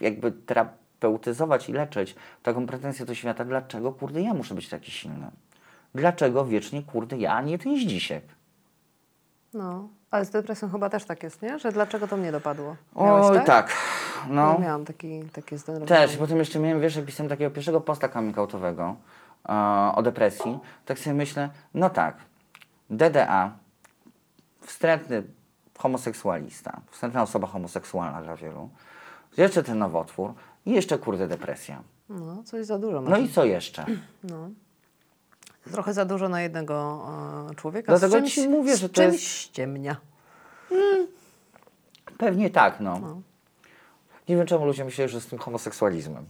jakby terapeutyzować i leczyć taką pretensję do świata, dlaczego kurde ja muszę być taki silny? Dlaczego wiecznie kurde ja, a nie ten Zdzisiek? No, ale z depresją chyba też tak jest, nie? Że dlaczego to mnie dopadło? Miałeś Oj tak? tak, no. Ja miałam taki, takie zdenerwowanie. Też, potem jeszcze miałem, wiesz, jak pisałem takiego pierwszego posta coming outowego o depresji, tak sobie myślę, no tak, DDA, wstrętny homoseksualista, wstrętna osoba homoseksualna dla wielu, jeszcze ten nowotwór i jeszcze kurde depresja. No, coś za dużo. No i co jeszcze? <clears throat> No. Trochę za dużo na jednego e, człowieka. Dlatego czymś, ci mówię, że to czymś jest- ściemnia. Pewnie tak, no. Nie wiem, czemu ludzie myśleli, że z tym homoseksualizmem.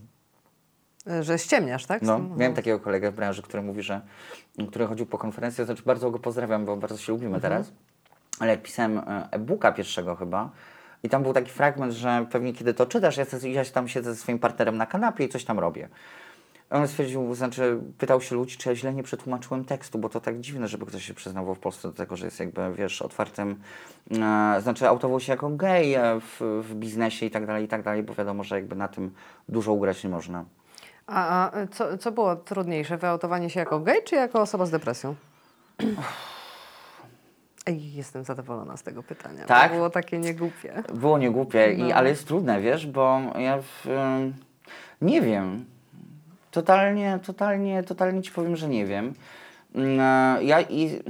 Że ściemniasz, tak? No, Mhm. miałem takiego kolegę w branży, który mówi, że który chodził po konferencji, znaczy bardzo go pozdrawiam, bo bardzo się lubimy teraz. Ale jak pisałem e, e-booka pierwszego chyba i tam był taki fragment, że pewnie kiedy to czytasz, ja, ja tam siedzę ze swoim partnerem na kanapie i coś tam robię. On stwierdził, znaczy pytał się ludzi, czy ja źle nie przetłumaczyłem tekstu, bo to tak dziwne, żeby ktoś się przyznawał w Polsce do tego, że jest jakby, wiesz, otwartym, e, znaczy autował się jako gej e, w, w biznesie i tak dalej, i tak dalej, bo wiadomo, że jakby na tym dużo ugrać nie można. A, a e, co, co było trudniejsze? Wyautowanie się jako gej, czy jako osoba z depresją? <clears throat> Ej, jestem zadowolona z tego pytania. Tak? Było takie niegłupie. Było niegłupie, No. i, ale jest trudne, wiesz, bo ja w, nie wiem. Totalnie, totalnie, totalnie ci powiem, że nie wiem. Ym, e, Ja i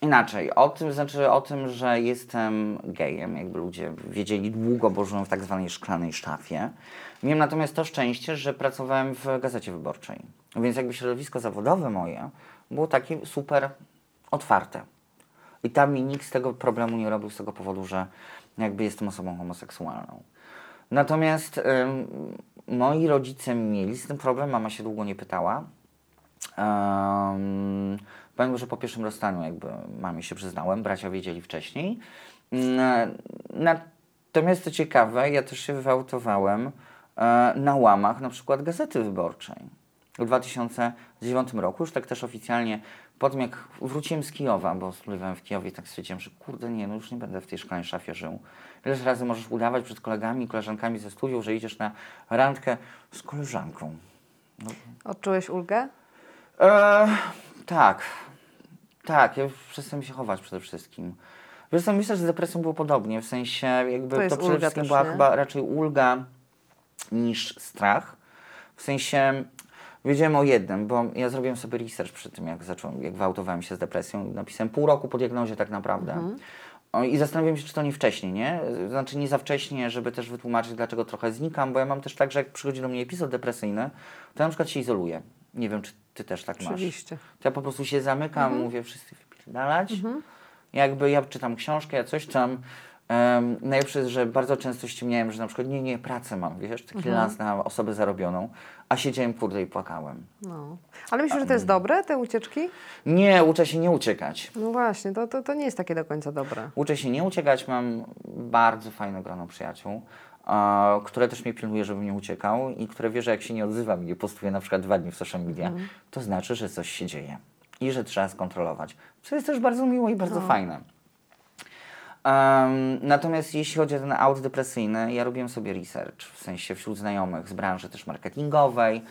inaczej, o tym, znaczy o tym, że jestem gejem, jakby ludzie wiedzieli długo, bo żyłem w tak zwanej szklanej szafie. Miałem natomiast to szczęście, że pracowałem w Gazecie Wyborczej. Więc jakby środowisko zawodowe moje było takie super otwarte. I tam mi nikt z tego problemu nie robił z tego powodu, że jakby jestem osobą homoseksualną. Natomiast ym, moi rodzice mieli z tym problem, mama się długo nie pytała. Um, że po pierwszym rozstaniu jakby mamie się przyznałem, bracia wiedzieli wcześniej. Natomiast co ciekawe, ja też się wyautowałem e, na łamach na przykład Gazety Wyborczej. W 2009 roku, już tak też oficjalnie, po tym jak wróciłem z Kijowa, bo studiowałem w Kijowie, tak stwierdziłem, że kurde nie, no już nie będę w tej szklanej szafie żył. Ileż razy możesz udawać przed kolegami i koleżankami ze studiów, że idziesz na randkę z koleżanką. Odczułeś ulgę? E, tak, tak, ja przestałem się chować przede wszystkim. Wiesz co, myślę, że z depresją było podobnie, w sensie jakby To to, przede wszystkim była nie? chyba raczej ulga niż strach. W sensie wiedziałem o jednym, bo ja zrobiłem sobie research przy tym, jak zacząłem, jak wyautowałem się z depresją. Napisałem pół roku po diagnozie tak naprawdę. Mhm. I zastanawiam się, czy to nie wcześniej, nie? Znaczy nie za wcześnie, żeby też wytłumaczyć, dlaczego trochę znikam, bo ja mam też tak, że jak przychodzi do mnie epizod depresyjny, to ja na przykład się izoluję. Nie wiem, czy ty też tak masz. Oczywiście. To ja po prostu się zamykam, Mhm. mówię wszyscy wypierdalać. Jakby ja czytam książkę, ja coś tam. Um, najlepsze jest, że bardzo często ściemniałem, że na przykład nie, nie, pracę mam, wiesz, taki Mhm. lans na osobę zarobioną, a siedziałem kurde i płakałem. No. Ale myślisz, że to jest dobre, te ucieczki? Nie, uczę się nie uciekać. No właśnie, to, to, to nie jest takie do końca dobre. Uczę się nie uciekać, mam bardzo fajne grono przyjaciół, e, które też mnie pilnuje, żebym nie uciekał i które wie, że jak się nie odzywam i nie postuję na przykład dwa dni w social media, to znaczy, że coś się dzieje i że trzeba skontrolować. Co jest też bardzo miłe i bardzo fajne. Em, natomiast jeśli chodzi o ten aut depresyjny, ja robiłem sobie research, w sensie wśród znajomych z branży też marketingowej.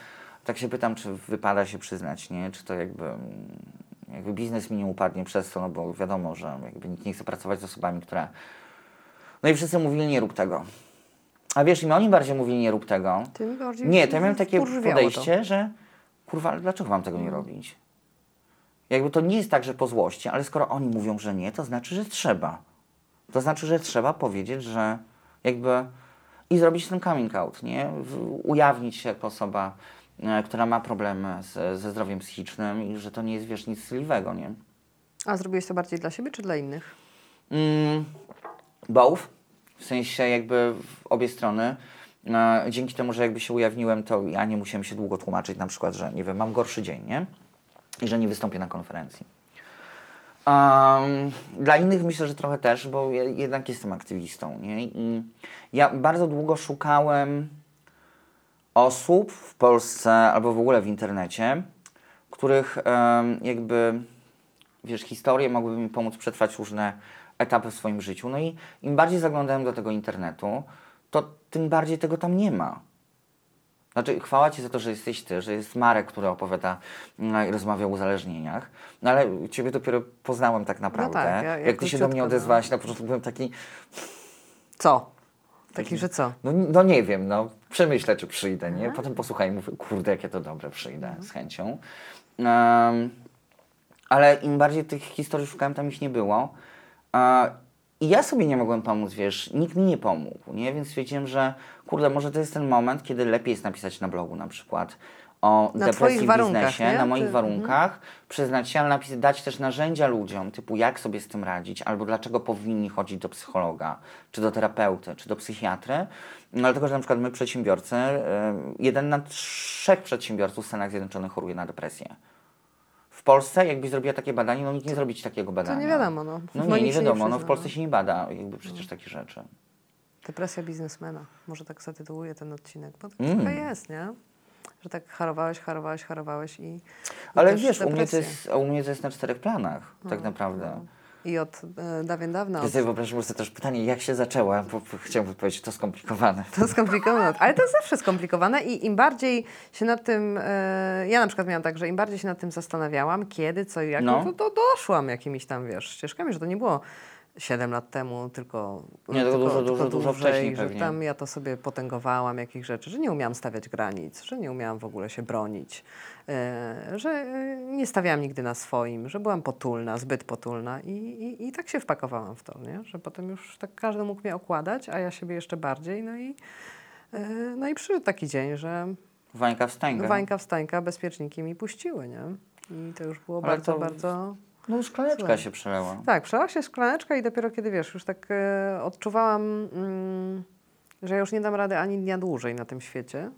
Tak się pytam, czy wypada się przyznać, nie? Czy to jakby, mm, jakby biznes mi nie upadnie przez to, no bo wiadomo, że jakby nikt nie chce pracować z osobami, które... No i wszyscy mówili, nie rób tego. A wiesz, im oni bardziej mówili, nie rób tego. Ty mi bardziej Nie, to ja miałem takie podejście, że kurwa, ale dlaczego mam tego nie robić? Jakby to nie jest tak, że po złości, ale skoro oni mówią, że nie, to znaczy, że trzeba. To znaczy, że trzeba powiedzieć, że jakby i zrobić ten coming out, nie? Ujawnić się jako osoba, e, która ma problemy z, ze zdrowiem psychicznym i że to nie jest, wiesz, nic wstydliwego, nie? A zrobiłeś to bardziej dla siebie czy dla innych? Mm, both, w sensie jakby w obie strony. E, dzięki temu, że jakby się ujawniłem, to ja nie musiałem się długo tłumaczyć, na przykład, że nie wiem, mam gorszy dzień, nie? I że nie wystąpię na konferencji. Um, dla innych myślę, że trochę też, bo ja jednak jestem aktywistą, nie? I ja bardzo długo szukałem osób w Polsce albo w ogóle w internecie, których em, jakby, wiesz, historie mogłyby mi pomóc przetrwać różne etapy w swoim życiu. No i im bardziej zaglądałem do tego internetu, to tym bardziej tego tam nie ma. Znaczy, chwała Ci za to, że jesteś Ty, że jest Marek, który opowiada mm, i rozmawia o uzależnieniach. No ale Ciebie dopiero poznałem tak naprawdę. tak, ja- ja Jak Ty się do mnie no. odezwałaś, na początku byłem taki, Co? Taki, że co? no, no nie wiem, no przemyślę, czy przyjdę, nie? Potem posłuchaj mówię, kurde, jakie to dobre, przyjdę z chęcią. Um, ale im bardziej tych historii szukałem, tam ich nie było. I ja sobie nie mogłem pomóc, wiesz, nikt mi nie pomógł, nie? Więc stwierdziłem, że kurde, może to jest ten moment, kiedy lepiej jest napisać na blogu na przykład o Na depresji w biznesie, nie? na moich Ty- warunkach, przyznać się, ale napis, dać też narzędzia ludziom, typu jak sobie z tym radzić, albo dlaczego powinni chodzić do psychologa, czy do terapeuty, czy do psychiatry. No, dlatego, że na przykład my przedsiębiorcy, y, jeden na trzech przedsiębiorców w Stanach Zjednoczonych choruje na depresję. W Polsce, jakbyś zrobiła takie badanie, no nikt nie zrobi ci takiego badania. nie wiadomo, no. No nie, nie się nie wiadomo, no w Polsce no. się nie bada jakby przecież takie rzeczy. Depresja biznesmena. Może tak zatytułuję ten odcinek, bo to Mm. trochę jest, nie? Że tak harowałeś, harowałeś, harowałeś i. i Ale wiesz, u mnie, to jest, u mnie to jest na czterech planach, tak naprawdę. I od e, dawien dawna. Ja sobie wyobrażam prostu też pytanie, jak się zaczęła, bo chciałbym odpowiedzieć, to skomplikowane. To skomplikowane, ale to jest zawsze skomplikowane i im bardziej się nad tym, e, ja na przykład miałam tak, że im bardziej się nad tym zastanawiałam, kiedy, co i jak, No. no. to, to doszłam jakimiś tam, wiesz, ścieżkami, że to nie było 7 lat temu, tylko, Nie, tylko dużo, dużo, dużo dłużej, wcześniej że pewnie. tam ja to sobie potęgowałam, jakich rzeczy, że nie umiałam stawiać granic, że nie umiałam w ogóle się bronić, że e, nie stawiałam nigdy na swoim, że byłam potulna, zbyt potulna i, i, i tak się wpakowałam w to, nie? że potem już tak każdy mógł mnie okładać, a ja siebie jeszcze bardziej, no i E, No i przyszedł taki dzień, że Wańka wstańka. Wańka wstańka bezpieczniki mi puściły, nie? I to już było Ale bardzo, to- bardzo... No szklaneczka się przelała. Tak, przelała się szklaneczka i dopiero kiedy, wiesz, już tak e, odczuwałam, mm, że ja już nie dam rady ani dnia dłużej na tym świecie.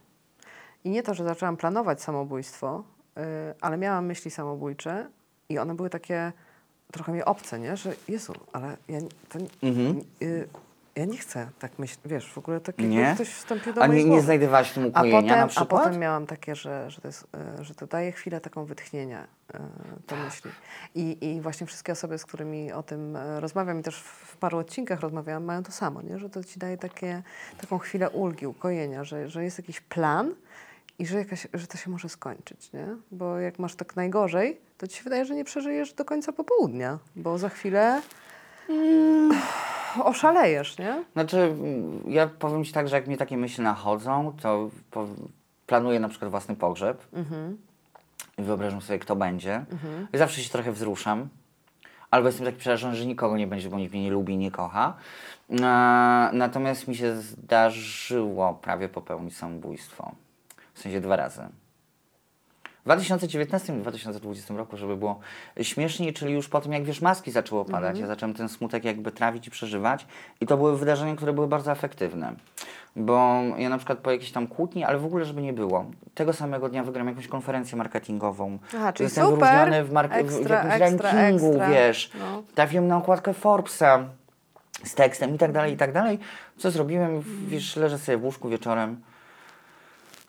I nie to, że zaczęłam planować samobójstwo, e, ale miałam myśli samobójcze i one były takie trochę mi obce, nie? Że Jezu, ale ja, nie- to, Mhm. y, ja nie chcę tak myśleć, wiesz, w ogóle tak Nie? ktoś wstąpił do A nie, nie znajdowałaś w tym A ukojenia potem, na a przykład? potem miałam takie, że, że, to, jest, e, że to daje chwilę taką wytchnienia, e, te Tak. myśli. I, I właśnie wszystkie osoby, z którymi o tym e, rozmawiam i też w, w paru odcinkach rozmawiałam, mają to samo, nie? że to ci daje takie, taką chwilę ulgi, ukojenia, że, że jest jakiś plan i że, jakaś, że to się może skończyć, nie? Bo jak masz tak najgorzej, to ci się wydaje, że nie przeżyjesz do końca popołudnia, bo za chwilę oszalejesz, nie? Znaczy, mm, ja powiem Ci tak, że jak mnie takie myśli nachodzą, to planuję na przykład własny pogrzeb Mhm. i wyobrażam sobie, kto będzie. I zawsze się trochę wzruszam. Albo jestem taki przerażony, że nikogo nie będzie, bo nikt mnie nie lubi i nie kocha. E, natomiast mi się zdarzyło prawie popełnić samobójstwo. W sensie dwa razy. W 2019 i 2020 roku, żeby było śmieszniej, czyli już po tym, jak wiesz, maski zaczęły opadać, ja zacząłem ten smutek jakby trawić i przeżywać. I to były wydarzenia, które były bardzo efektywne. Bo ja na przykład po jakiejś tam kłótni, ale w ogóle, żeby nie było, tego samego dnia wygram jakąś konferencję marketingową. Aha, czyli Zostałem super, wyróżniony w, mark- w, w ekstra, jakimś ekstra, rankingu, ekstra. wiesz. No. Trafiłem na okładkę Forbesa z tekstem i tak dalej, i tak dalej. Co zrobiłem? Wiesz, leżę sobie w łóżku wieczorem.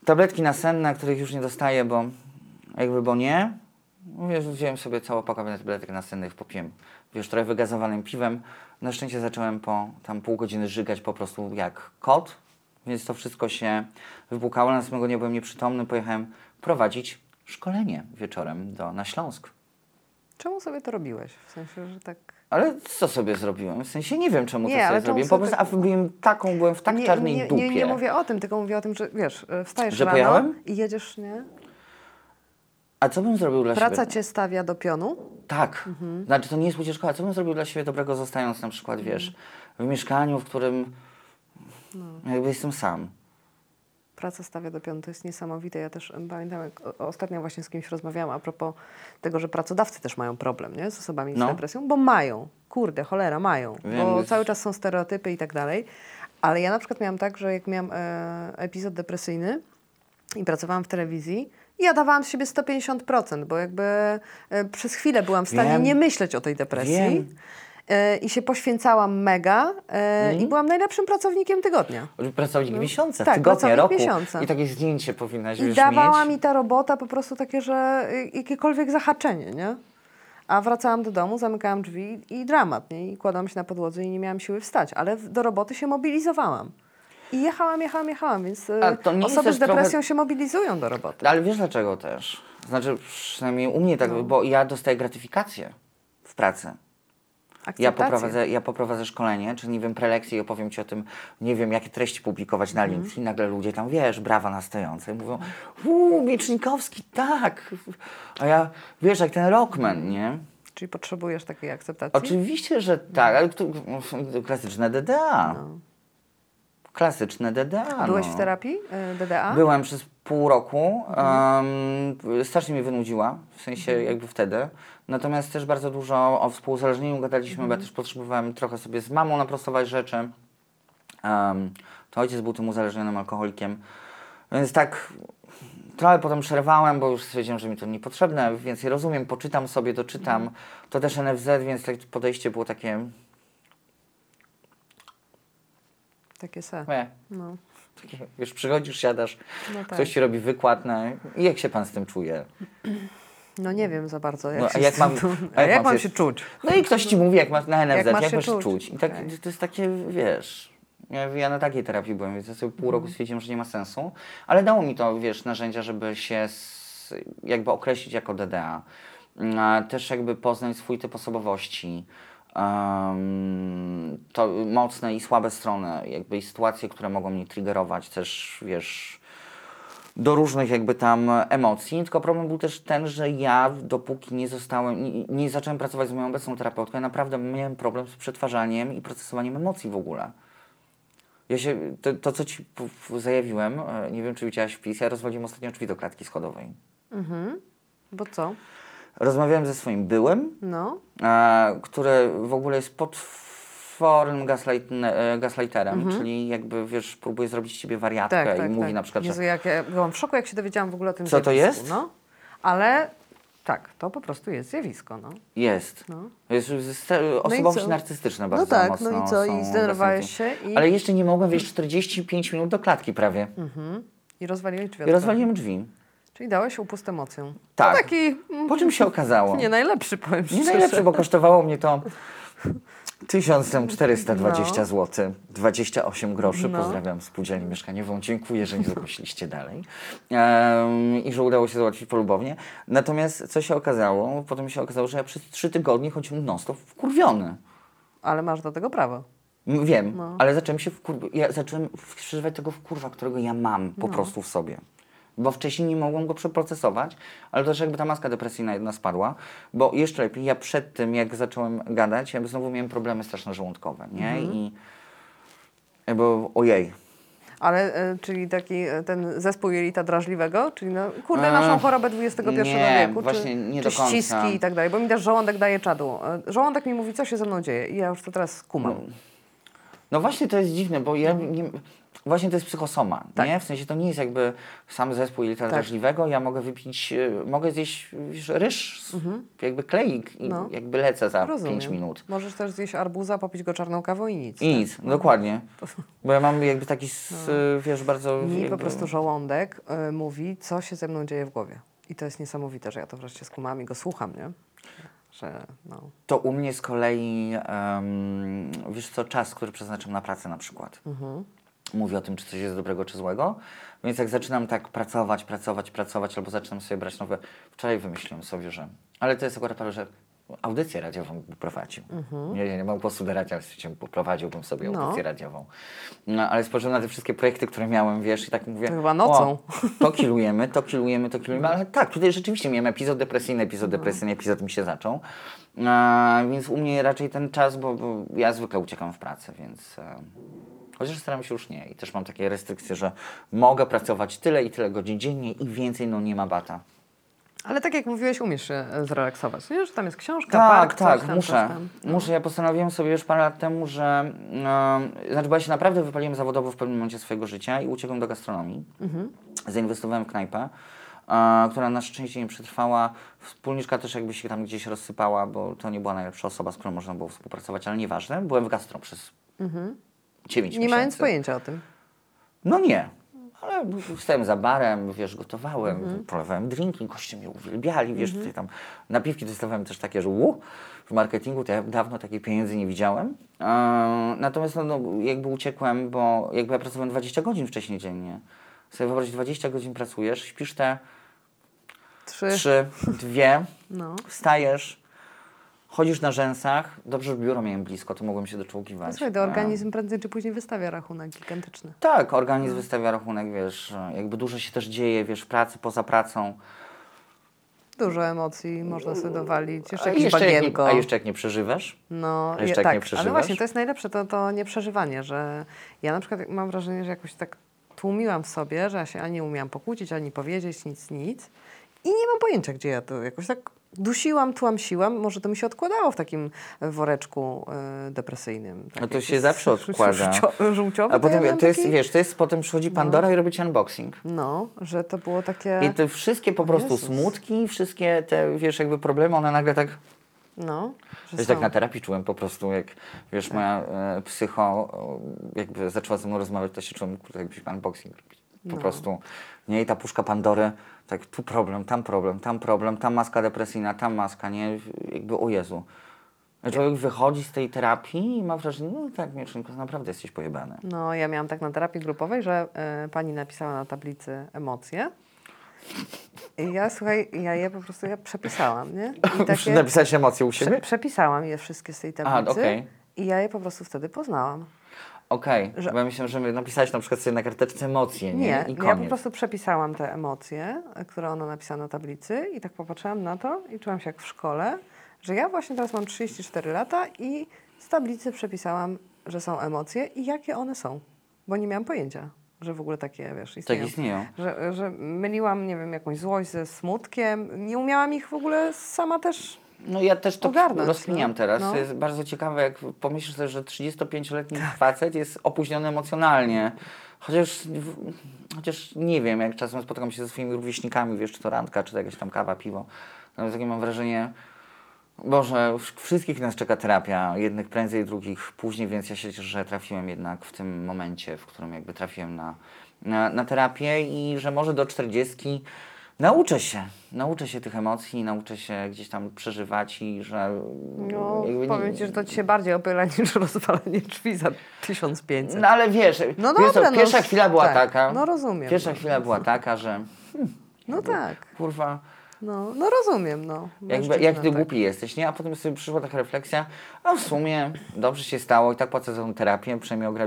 Tabletki nasenne, których już nie dostaję, bo jakby, bo nie. Wiesz, wziąłem sobie całe opakowanie tabletek nasennych, popiłem, wiesz, trochę wygazowanym piwem. Na szczęście zacząłem po tam pół godziny żygać po prostu jak kot, więc to wszystko się wybukało. Następnego dnia byłem nieprzytomny, pojechałem prowadzić szkolenie wieczorem do, na Śląsk. Czemu sobie to robiłeś? W sensie, że tak... Ale co sobie zrobiłem? W sensie nie wiem, czemu Nie, to sobie zrobiłem. Po prostu, a byłem taką, byłem w tak nie, czarnej nie, dupie. nie, nie mówię o tym, tylko mówię o tym, że wiesz, e, wstajesz Że rano pojechałem? i jedziesz, nie? A co bym zrobił dla Praca siebie? cię stawia do pionu. Tak. Mhm. Znaczy to nie jest ucieczka, a co bym zrobił dla siebie dobrego zostając na przykład, wiesz, Mhm. w mieszkaniu, w którym No. jakby jestem sam. Praca stawia do pionu, to jest niesamowite. Ja też pamiętam, jak ostatnio właśnie z kimś rozmawiałam a propos tego, że pracodawcy też mają problem nie? z osobami No. z depresją, bo mają, kurde, cholera, mają, Wiem, bo cały czas są stereotypy i tak dalej. Ale ja na przykład miałam tak, że jak miałam e, epizod depresyjny i pracowałam w telewizji, ja dawałam z siebie 150%, bo jakby e, przez chwilę byłam w stanie Wiem. nie myśleć o tej depresji. Wiem. E, I się poświęcałam mega Mhm. i byłam najlepszym pracownikiem tygodnia. Pracownik miesiąca, tak, tygodnia, pracownik roku. miesiąca. I takie zdjęcie powinnaś I już dawała mieć. mi ta robota po prostu takie, że y, jakiekolwiek zahaczenie, nie? A wracałam do domu, zamykałam drzwi i dramat, nie? I kładłam się na podłodze i nie miałam siły wstać, ale do roboty się mobilizowałam. I jechałam, jechałam, jechałam, więc y, osoby z depresją trochę- się mobilizują do roboty. Ale wiesz dlaczego też? Znaczy, przynajmniej u mnie tak, No. bo ja dostaję gratyfikację w pracy. Ja Akceptację. poprowadzę, ja poprowadzę szkolenie, czy nie wiem, prelekcję i opowiem Ci o tym, nie wiem, jakie treści publikować na Mhm. LinkedIn. Nagle ludzie tam, wiesz, brawa na stojące. I mówią, uuu, Miecznikowski, tak. A ja, wiesz, jak ten rockman, nie? Czyli potrzebujesz takiej akceptacji? Oczywiście, że tak, ale klasyczne DDA. Klasyczne DDA. No. Byłeś no. w terapii y, DDA? Byłem przez pół roku. Mhm. Um, strasznie mnie wynudziła, w sensie jakby wtedy. Natomiast też bardzo dużo o współuzależnieniu gadaliśmy, Mhm. bo ja też potrzebowałem trochę sobie z mamą naprostować rzeczy. Um, to ojciec był tym uzależnionym alkoholikiem. Więc tak trochę potem przerwałem, bo już stwierdziłem, że mi to niepotrzebne. Więcej rozumiem, poczytam sobie, doczytam. Mhm. To też NFZ, więc tak podejście było takie... Takie se. Nie, No. takie wiesz, przychodzisz, siadasz, No tak. ktoś ci robi wykład, no i jak się pan z tym czuje? No nie wiem za bardzo, jak No, a jak z mam- a jak jak mam się- czuć? No i ktoś ci mówi, jak masz na NFZ, Jak jak masz masz, się czuć. czuć. I tak, Okej. to jest takie, wiesz, ja, ja na takiej terapii byłem, więc ja sobie pół Mhm. roku stwierdziłem, że nie ma sensu, ale dało mi to, wiesz, narzędzia, żeby się s- jakby określić jako DDA. Mm, też jakby poznać swój typ osobowości, um, to mocne i słabe strony, jakby i sytuacje, które mogą mnie triggerować, też, wiesz, do różnych jakby tam emocji, tylko problem był też ten, że ja dopóki nie zostałem, nie, nie zacząłem pracować z moją obecną terapeutką, ja naprawdę miałem problem z przetwarzaniem i procesowaniem emocji w ogóle. Ja się, to, to co Ci zajawiłem, e, nie wiem czy widziałaś wpis, ja rozwaliłem ostatnio drzwi do klatki schodowej. Mhm. Bo co? Rozmawiałem ze swoim byłym, No. e, który w ogóle jest potwornym e, gaslighterem, czyli jakby, wiesz, próbuje zrobić z Ciebie wariatkę Mhm. Tak, tak, i mówi tak. na przykład, Jezu, że jak ja byłam w szoku, jak się dowiedziałam w ogóle o tym Co to zjawisku, jest? No. Ale tak, to po prostu jest zjawisko, no. Jest. No. Jest osobowości co? narcystyczne bardzo No tak, mocno no i co? I zdenerwowałeś się i, Ale jeszcze nie mogłem wejść 45 minut do klatki prawie. mhm. i rozwaliłeś drzwi. I rozwaliłem drzwi. Czyli dałeś upust emocjom. Tak. To taki Po czym się <laughs> okazało? nie najlepszy, powiem Nie szczerze. najlepsze, bo kosztowało mnie to <laughs> 1420 No. zł, 28 groszy. No. Pozdrawiam spółdzielnię mieszkaniową. Dziękuję, że nie zgłosiliście dalej. Em, I że udało się załatwić polubownie. Natomiast co się okazało? Potem się okazało, że ja przez 3 tygodnie chodziłem non-stop wkurwiony. Ale masz do tego prawo. Wiem, No. ale zacząłem się wkur... ja zacząłem przeżywać tego wkurwa, którego ja mam po No. prostu w sobie. Bo wcześniej nie mogłem go przeprocesować, ale też jakby ta maska depresyjna jedna spadła, bo jeszcze lepiej, ja przed tym jak zacząłem gadać, jakby znowu miałem problemy straszne żołądkowe, nie? Mhm. I jakby ojej. Ale, e, czyli taki e, ten zespół jelita drażliwego, czyli no, kurde, naszą chorobę XXI nie, wieku, właśnie czy, nie czy ściski i tak dalej, bo mi też żołądek daje czadu. E, Żołądek mi mówi, co się ze mną dzieje i ja już to teraz kumam. No właśnie to jest dziwne, bo ja nie, właśnie to jest psychosoma, Tak. nie? W sensie to nie jest jakby sam zespół jelita drażliwego, ja mogę wypić, e, mogę zjeść wiesz, ryż, s- jakby kleik i Mhm. No. jakby lecę za Rozumiem. 5 minut. Możesz też zjeść arbuza, popić go czarną kawą i nic. I nic, dokładnie. Bo ja mam jakby taki, s- wiesz, bardzo... Mi jakby, po prostu żołądek y, mówi, co się ze mną dzieje w głowie. I to jest niesamowite, że ja to wreszcie skumam i go słucham, nie? Że, no. To u mnie z kolei, em, wiesz co, czas, który przeznaczam na pracę na przykład. Mhm. Mówi o tym, czy coś jest dobrego, czy złego. Więc jak zaczynam tak pracować, pracować, pracować, albo zaczynam sobie brać nowe... Wczoraj wymyśliłem sobie, że... Ale to jest akurat prawie, że audycję radiową prowadził. Nie, nie, nie mam głosu do radia, ale poprowadziłbym sobie No. audycję radiową. No, ale spojrzałem na te wszystkie projekty, które miałem, wiesz, i tak mówię... To chyba nocą. To kilujemy, to kilujemy, to kilujemy, ale tak, tutaj rzeczywiście miałem epizod depresyjny, epizod No. depresyjny, epizod mi się zaczął. E, więc u mnie raczej ten czas, bo, bo ja zwykle uciekam w pracę, więc... E, chociaż staram się już nie i też mam takie restrykcje, że mogę pracować tyle i tyle godzin dziennie i więcej, no nie ma bata. Ale tak jak mówiłeś, umiesz się e, zrelaksować, nie? Że tam jest książka, Tak, park, tak, coś muszę. tam. Muszę. Ja postanowiłem sobie już parę lat temu, że. e, znaczy, bo ja się naprawdę wypaliłem zawodowo w pewnym momencie swojego życia i uciekłem do gastronomii. Zainwestowałem w knajpę, e, która na szczęście nie przetrwała. Wspólniczka też jakby się tam gdzieś rozsypała, bo to nie była najlepsza osoba, z którą można było współpracować, ale nieważne. Byłem w gastro przez 9 Nie miesięcy. mając pojęcia o tym. No nie. Ale stałem za barem, wiesz, gotowałem, Mhm. polewałem drinki, goście mnie uwielbiali, wiesz, tutaj tam napiwki dostawałem też takie, że u, w marketingu to ja dawno takiej pieniędzy nie widziałem. E, natomiast no, no, jakby uciekłem, bo jakby ja pracowałem 20 godzin wcześniej dziennie. Sobie wyobraź, 20 godzin pracujesz, śpisz te Trzy. 3, 2, No. wstajesz, chodzisz na rzęsach, dobrze, że biuro miałem blisko, to mogłem się doczołgiwać. Słuchaj, to E, organizm prędzej czy później wystawia rachunek gigantyczny. Tak, organizm wystawia rachunek, wiesz, jakby dużo się też dzieje, wiesz, w pracy, poza pracą. Dużo emocji można sobie dowalić. Jeszcze A jakieś jeszcze, jak nie, a jeszcze jak nie przeżywasz? No, je- jak nie tak, ale przeżywasz? właśnie to jest najlepsze, to, to nieprzeżywanie, że ja na przykład mam wrażenie, że jakoś tak tłumiłam w sobie, że ja się ani nie umiałam pokłócić, ani powiedzieć, nic, nic. I nie mam pojęcia, gdzie ja to jakoś tak dusiłam, tłamsiłam. Może to mi się odkładało w takim woreczku y, depresyjnym. Tak No to się zawsze <laughs> żółcio- odkłada. Żółciowy, A potem ja miałam to jest, taki- wiesz, to jest potem przychodzi Pandora i robi ci unboxing. No, że to było takie... I te wszystkie po prostu Jezus. smutki, wszystkie te, wiesz, jakby problemy, one nagle tak... No, że Wiesz, tak na terapii czułem po prostu, jak, wiesz, moja e, psycho o, jakby zaczęła ze mną rozmawiać, to się czułem, jakbyś unboxing robić. Po No. prostu. Nie, i ta puszka Pandory, tak tu problem, tam problem, tam problem, tam maska depresyjna, tam maska, nie? Jakby, o Jezu. Człowiek wychodzi z tej terapii i ma wrażenie, no tak, Mieszynko, naprawdę jesteś pojebany. No, ja miałam tak na terapii grupowej, że y, pani napisała na tablicy emocje. I ja, słuchaj, ja je po prostu ja przepisałam, nie? I <laughs> takie, Napisałeś emocje u prze, siebie? przepisałam je wszystkie z tej A, tablicy. okej. I ja je po prostu wtedy poznałam. Okej, że- bo ja myślę, że napisałeś na przykład sobie na karteczce emocje, nie? Nie, I ja po prostu przepisałam te emocje, które ona napisała na tablicy i tak popatrzyłam na to i czułam się jak w szkole, że ja właśnie teraz mam 34 lata i z tablicy przepisałam, że są emocje i jakie one są, bo nie miałam pojęcia, że w ogóle takie, wiesz, Tak istnieją. istnieją. Że, że myliłam, nie wiem, jakąś złość ze smutkiem. Nie umiałam ich w ogóle sama też. No ja też to Ogarnąć, rozkminiam no. teraz. No. Jest bardzo ciekawe, jak pomyślisz sobie, że 35-letni facet jest opóźniony emocjonalnie. Chociaż, chociaż nie wiem, jak czasem spotykam się ze swoimi rówieśnikami, wiesz, czy to randka, czy to jakaś tam kawa, piwo. No, takie mam wrażenie, Boże, wszystkich nas czeka terapia, jednych prędzej, drugich później, więc ja się cieszę, że trafiłem jednak w tym momencie, w którym jakby trafiłem na, na, na terapię i że może do 40 nauczę się, nauczę się tych emocji, nauczę się gdzieś tam przeżywać i że No, jakby powiem Ci, że to Ci się bardziej opyla <laughs> niż rozwalenie drzwi za 1500. No ale wiesz, No wiesz co, dobra, no, pierwsza chwila była tak, taka, no rozumiem. pierwsza chwila była taka, że No tak, kurwa, no, no rozumiem, no. Jakby, jak ty tak. głupi jesteś, nie? A potem sobie przyszła taka refleksja, a w sumie dobrze się stało i tak płacę za tą terapię, przynajmniej ogra...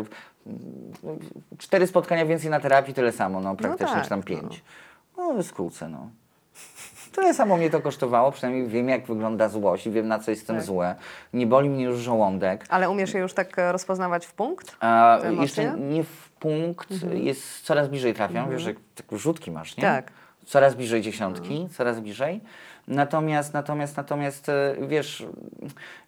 cztery spotkania więcej na terapii, tyle samo, no praktycznie, tak, czy tam no. pięć. No, skrócę, no. Tyle samo mnie to kosztowało, przynajmniej wiem, jak wygląda złość i wiem, na co jestem Tak. złe. Nie boli mnie już żołądek. Ale umiesz je już tak e, rozpoznawać w punkt? A, emocje? jeszcze nie w punkt, jest coraz bliżej trafiam, wiesz, jak tak rzutki masz, nie? Tak. Coraz bliżej dziesiątki, coraz bliżej. Natomiast, natomiast, natomiast, e, wiesz,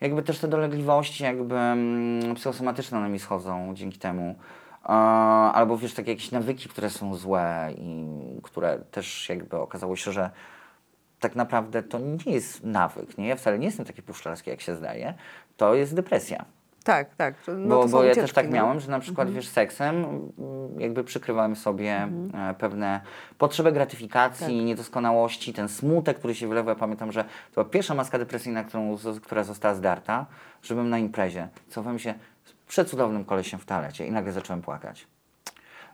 jakby też te dolegliwości jakby mm, psychosomatyczne one mi schodzą dzięki temu. Albo wiesz, takie jakieś nawyki, które są złe i które też jakby okazało się, że tak naprawdę to nie jest nawyk, nie? Ja wcale nie jestem taki puszczalski, jak się zdaje. To jest depresja. Tak, tak. No Bo, bo ja też tak no. miałem, że na przykład wiesz, seksem mm, jakby przykrywałem sobie e, pewne potrzeby gratyfikacji, niedoskonałości, ten smutek, który się wylewał. Ja pamiętam, że to była pierwsza maska depresyjna, którą, która została zdarta, że byłem na imprezie. Cofałem się przecudownym kolesiem w toalecie i nagle zacząłem płakać.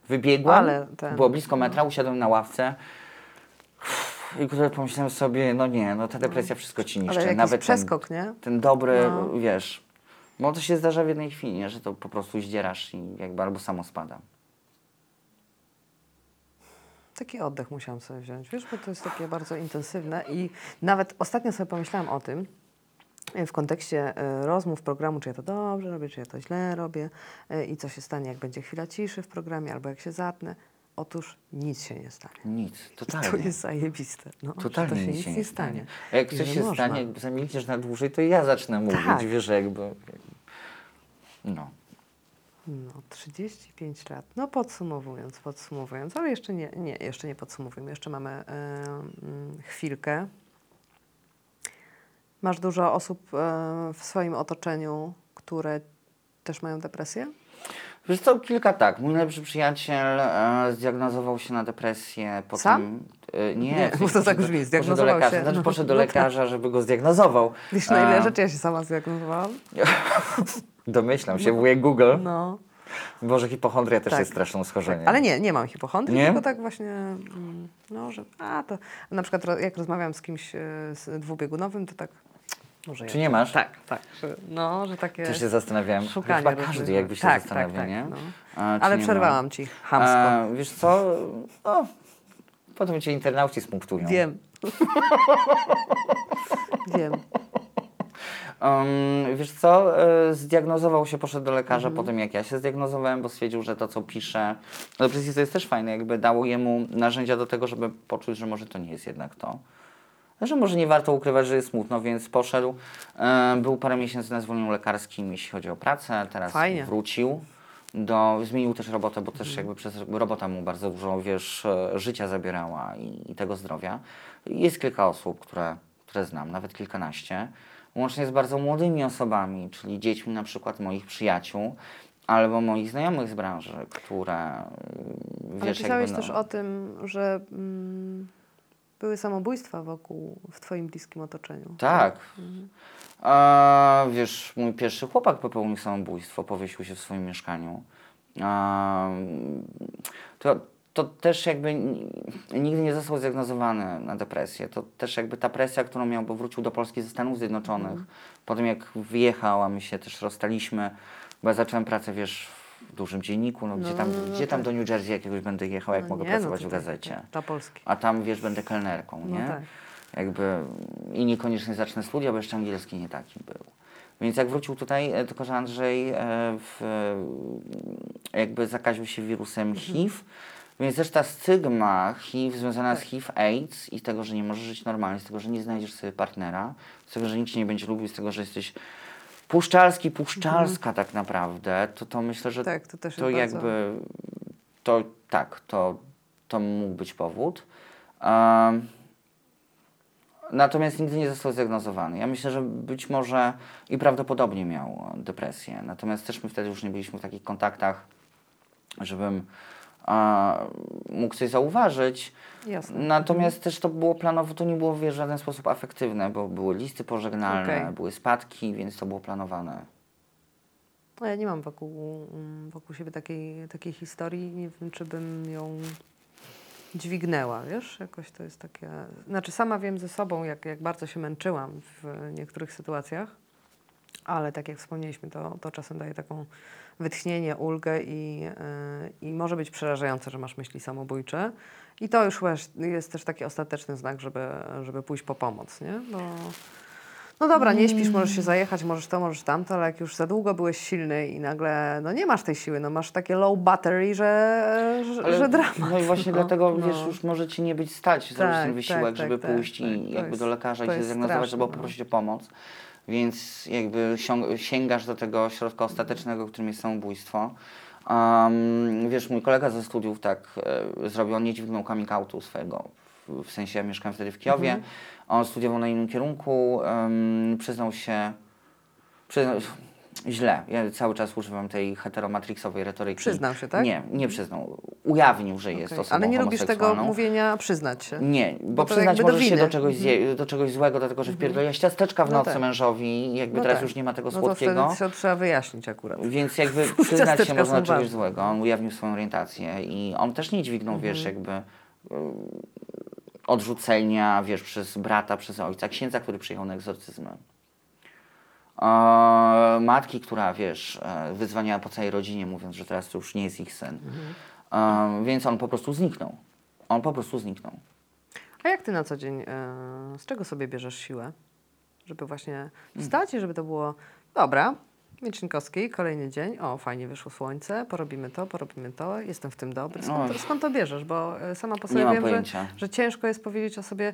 Wybiegłem, Ale ten- było blisko metra, usiadłem na ławce. i pomyślałem sobie, no nie, no ta depresja wszystko ci niszczy. Ale Nawet ten, przeskok, nie? ten dobry, No. wiesz, bo to się zdarza w jednej chwili, nie? że to po prostu zdzierasz i jakby albo samo spada. Taki oddech musiałam sobie wziąć, wiesz, bo to jest takie bardzo intensywne i nawet ostatnio sobie pomyślałam o tym, w kontekście e, rozmów programu, czy ja to dobrze robię, czy ja to źle robię e, i co się stanie, jak będzie chwila ciszy w programie, albo jak się zatnę. Otóż nic się nie stanie. Nic, totalnie. To jest zajebiste. No, Totalnie to się nic nic nie stanie. A jak I coś się można. stanie, jakby zamilkniesz na dłużej, to ja zacznę mówić, Tak. wiesz, jakby... No. No, 35 lat. No podsumowując, podsumowując, ale jeszcze nie, nie, jeszcze nie podsumowujemy. Jeszcze mamy e, mm, chwilkę. Masz dużo osób e, w swoim otoczeniu, które też mają depresję? Wiesz co, kilka tak. Mój najlepszy przyjaciel e, zdiagnozował się na depresję. Potem, Sam? E, nie, Nie, bo to tak brzmi, Poszedł do zdiagnozował lekarza, się. znaczy No, poszedł do no tak. lekarza, żeby go zdiagnozował. Wiesz, na ile E, rzeczy ja się sama zdiagnozowałam? <laughs> Domyślam się, wujek Google. No. Boże, hipochondria też Tak. jest straszną schorzeniem. Tak, ale nie, nie mam hipochondrii, Nie? tylko tak właśnie, mm, no, że a to, na przykład jak rozmawiam z kimś z dwubiegunowym, to tak, może Czy nie masz? Tak, tak, że, no, że takie Też się zastanawiałem. szukanie Chyba różnych- każdy jakby się tak, zastanawia, tak, tak, nie? no. A, Ale nie przerwałam ci, ma? chamsko. E, wiesz co, o, potem cię internauci spunktują. Wiem. <laughs> Wiem. Um, wiesz co, e, zdiagnozował się, poszedł do lekarza Mhm. po tym, jak ja się zdiagnozowałem, bo stwierdził, że to, co pisze, no depresja to jest też fajne, jakby dało jemu narzędzia do tego, żeby poczuć, że może to nie jest jednak to. Że może nie warto ukrywać, że jest smutno, więc poszedł. E, był parę miesięcy na zwolnieniu lekarskim, jeśli chodzi o pracę, teraz Fajnie. wrócił. Do, zmienił też robotę, bo Mhm. też jakby przez robota mu bardzo dużo, wiesz, e, życia zabierała i, i tego zdrowia. Jest kilka osób, które, które znam, nawet kilkanaście, łącznie z bardzo młodymi osobami, czyli dziećmi na przykład moich przyjaciół, albo moich znajomych z branży, które, e, Ale wiesz, pisałeś jakby, no, też o tym, że mm, były samobójstwa wokół, w twoim bliskim otoczeniu. Tak. A, wiesz, mój pierwszy chłopak popełnił samobójstwo, powiesił się w swoim mieszkaniu. A, to, to też jakby ni- nigdy nie został zdiagnozowany na depresję. To też jakby ta presja, którą miał, bo wrócił do Polski ze Stanów Zjednoczonych. Po tym jak wyjechał, a my się też rozstaliśmy, bo ja zacząłem pracę, wiesz, dużym dzienniku, no, gdzie, tam, no, no, gdzie tam tak. do New Jersey jakiegoś będę jechał, jak No mogę nie, pracować no w to gazecie. tak, Dla Polski. A tam, wiesz, będę kelnerką, No nie? tak. Jakby i niekoniecznie zacznę studia, bo jeszcze angielski nie taki był. Więc jak wrócił tutaj, e, tylko że Andrzej e, w, e, jakby zakaził się wirusem Mhm. HIV, więc też ta stygma HIV związana z HIV, AIDS i tego, że nie możesz żyć normalnie, z tego, że nie znajdziesz sobie partnera, z tego, że nikt cię nie będzie lubił, z tego, że jesteś puszczalski, puszczalska tak naprawdę, to, to myślę, że Tak, to też to jest bardzo- jakby to tak, to, to mógł być powód. Um, natomiast nigdy nie został zdiagnozowany. Ja myślę, że być może i prawdopodobnie miał depresję. Natomiast też my wtedy już nie byliśmy w takich kontaktach, żebym a, mógł coś zauważyć. Jasne. Natomiast też to było planowane, to nie było wiesz, w żaden sposób afektywne, bo były listy pożegnalne, Okej. były spadki, więc to było planowane. No ja nie mam wokół, wokół siebie takiej, takiej historii. Nie wiem, czy bym ją dźwignęła, wiesz? Jakoś to jest takie... Znaczy sama wiem ze sobą, jak, jak bardzo się męczyłam w niektórych sytuacjach, ale tak jak wspomnieliśmy, to, to czasem daje taką wytchnienie, ulgę i, yy, i może być przerażające, że masz myśli samobójcze. I to już jest też taki ostateczny znak, żeby, żeby pójść po pomoc, nie? Bo no dobra, nie śpisz, możesz się zajechać, możesz to, możesz tamto, ale jak już za długo byłeś silny i nagle no nie masz tej siły, no masz takie low battery, że, że, Ale- że dramat. No i właśnie no, dlatego, no. wiesz, już może ci nie być stać zrobić Tak, ten wysiłek, tak, żeby tak, pójść tak, i tak. Jakby jest- do lekarza i się zdiagnozować, albo no. poprosić o pomoc. Więc jakby sięgasz do tego środka ostatecznego, którym jest samobójstwo. Um, wiesz, mój kolega ze studiów tak e, zrobił, on nie dźwignął coming outu swojego. W, w sensie ja mieszkałem wtedy w Kijowie, Mhm. on studiował na innym kierunku, em, przyznał się, przyznał, źle, ja cały czas używam tej heteromatrixowej retoryki. Przyznał się, tak? Nie, nie przyznał. Ujawnił, że jest Okej. osobą Ale nie lubisz tego mówienia przyznać się. Nie, bo, Bo przyznać jakby do możesz się do czegoś, zje, do czegoś złego, dlatego że wpierdoliłaś ciasteczka w No nocy tak. mężowi, jakby No teraz tak. już nie ma tego No to słodkiego. wtedy to trzeba wyjaśnić akurat. Więc jakby <laughs> przyznać się można czegoś ważne. złego. On ujawnił swoją orientację i on też nie dźwignął, Mhm. wiesz, jakby odrzucenia, wiesz, przez brata, przez ojca, księdza, który przyjechał na egzorcyzmy. E, matki, która, wiesz, e, wyzwaniała po całej rodzinie, mówiąc, że teraz to już nie jest ich syn. E, więc on po prostu zniknął. On po prostu zniknął. A jak ty na co dzień, e, z czego sobie bierzesz siłę? Żeby właśnie wstać i żeby to było, dobra, Miecznikowski, kolejny dzień, o fajnie wyszło słońce, porobimy to, porobimy to, jestem w tym dobry. Skąd, skąd to bierzesz? Bo e, sama po sobie wiem, że, że ciężko jest powiedzieć o sobie,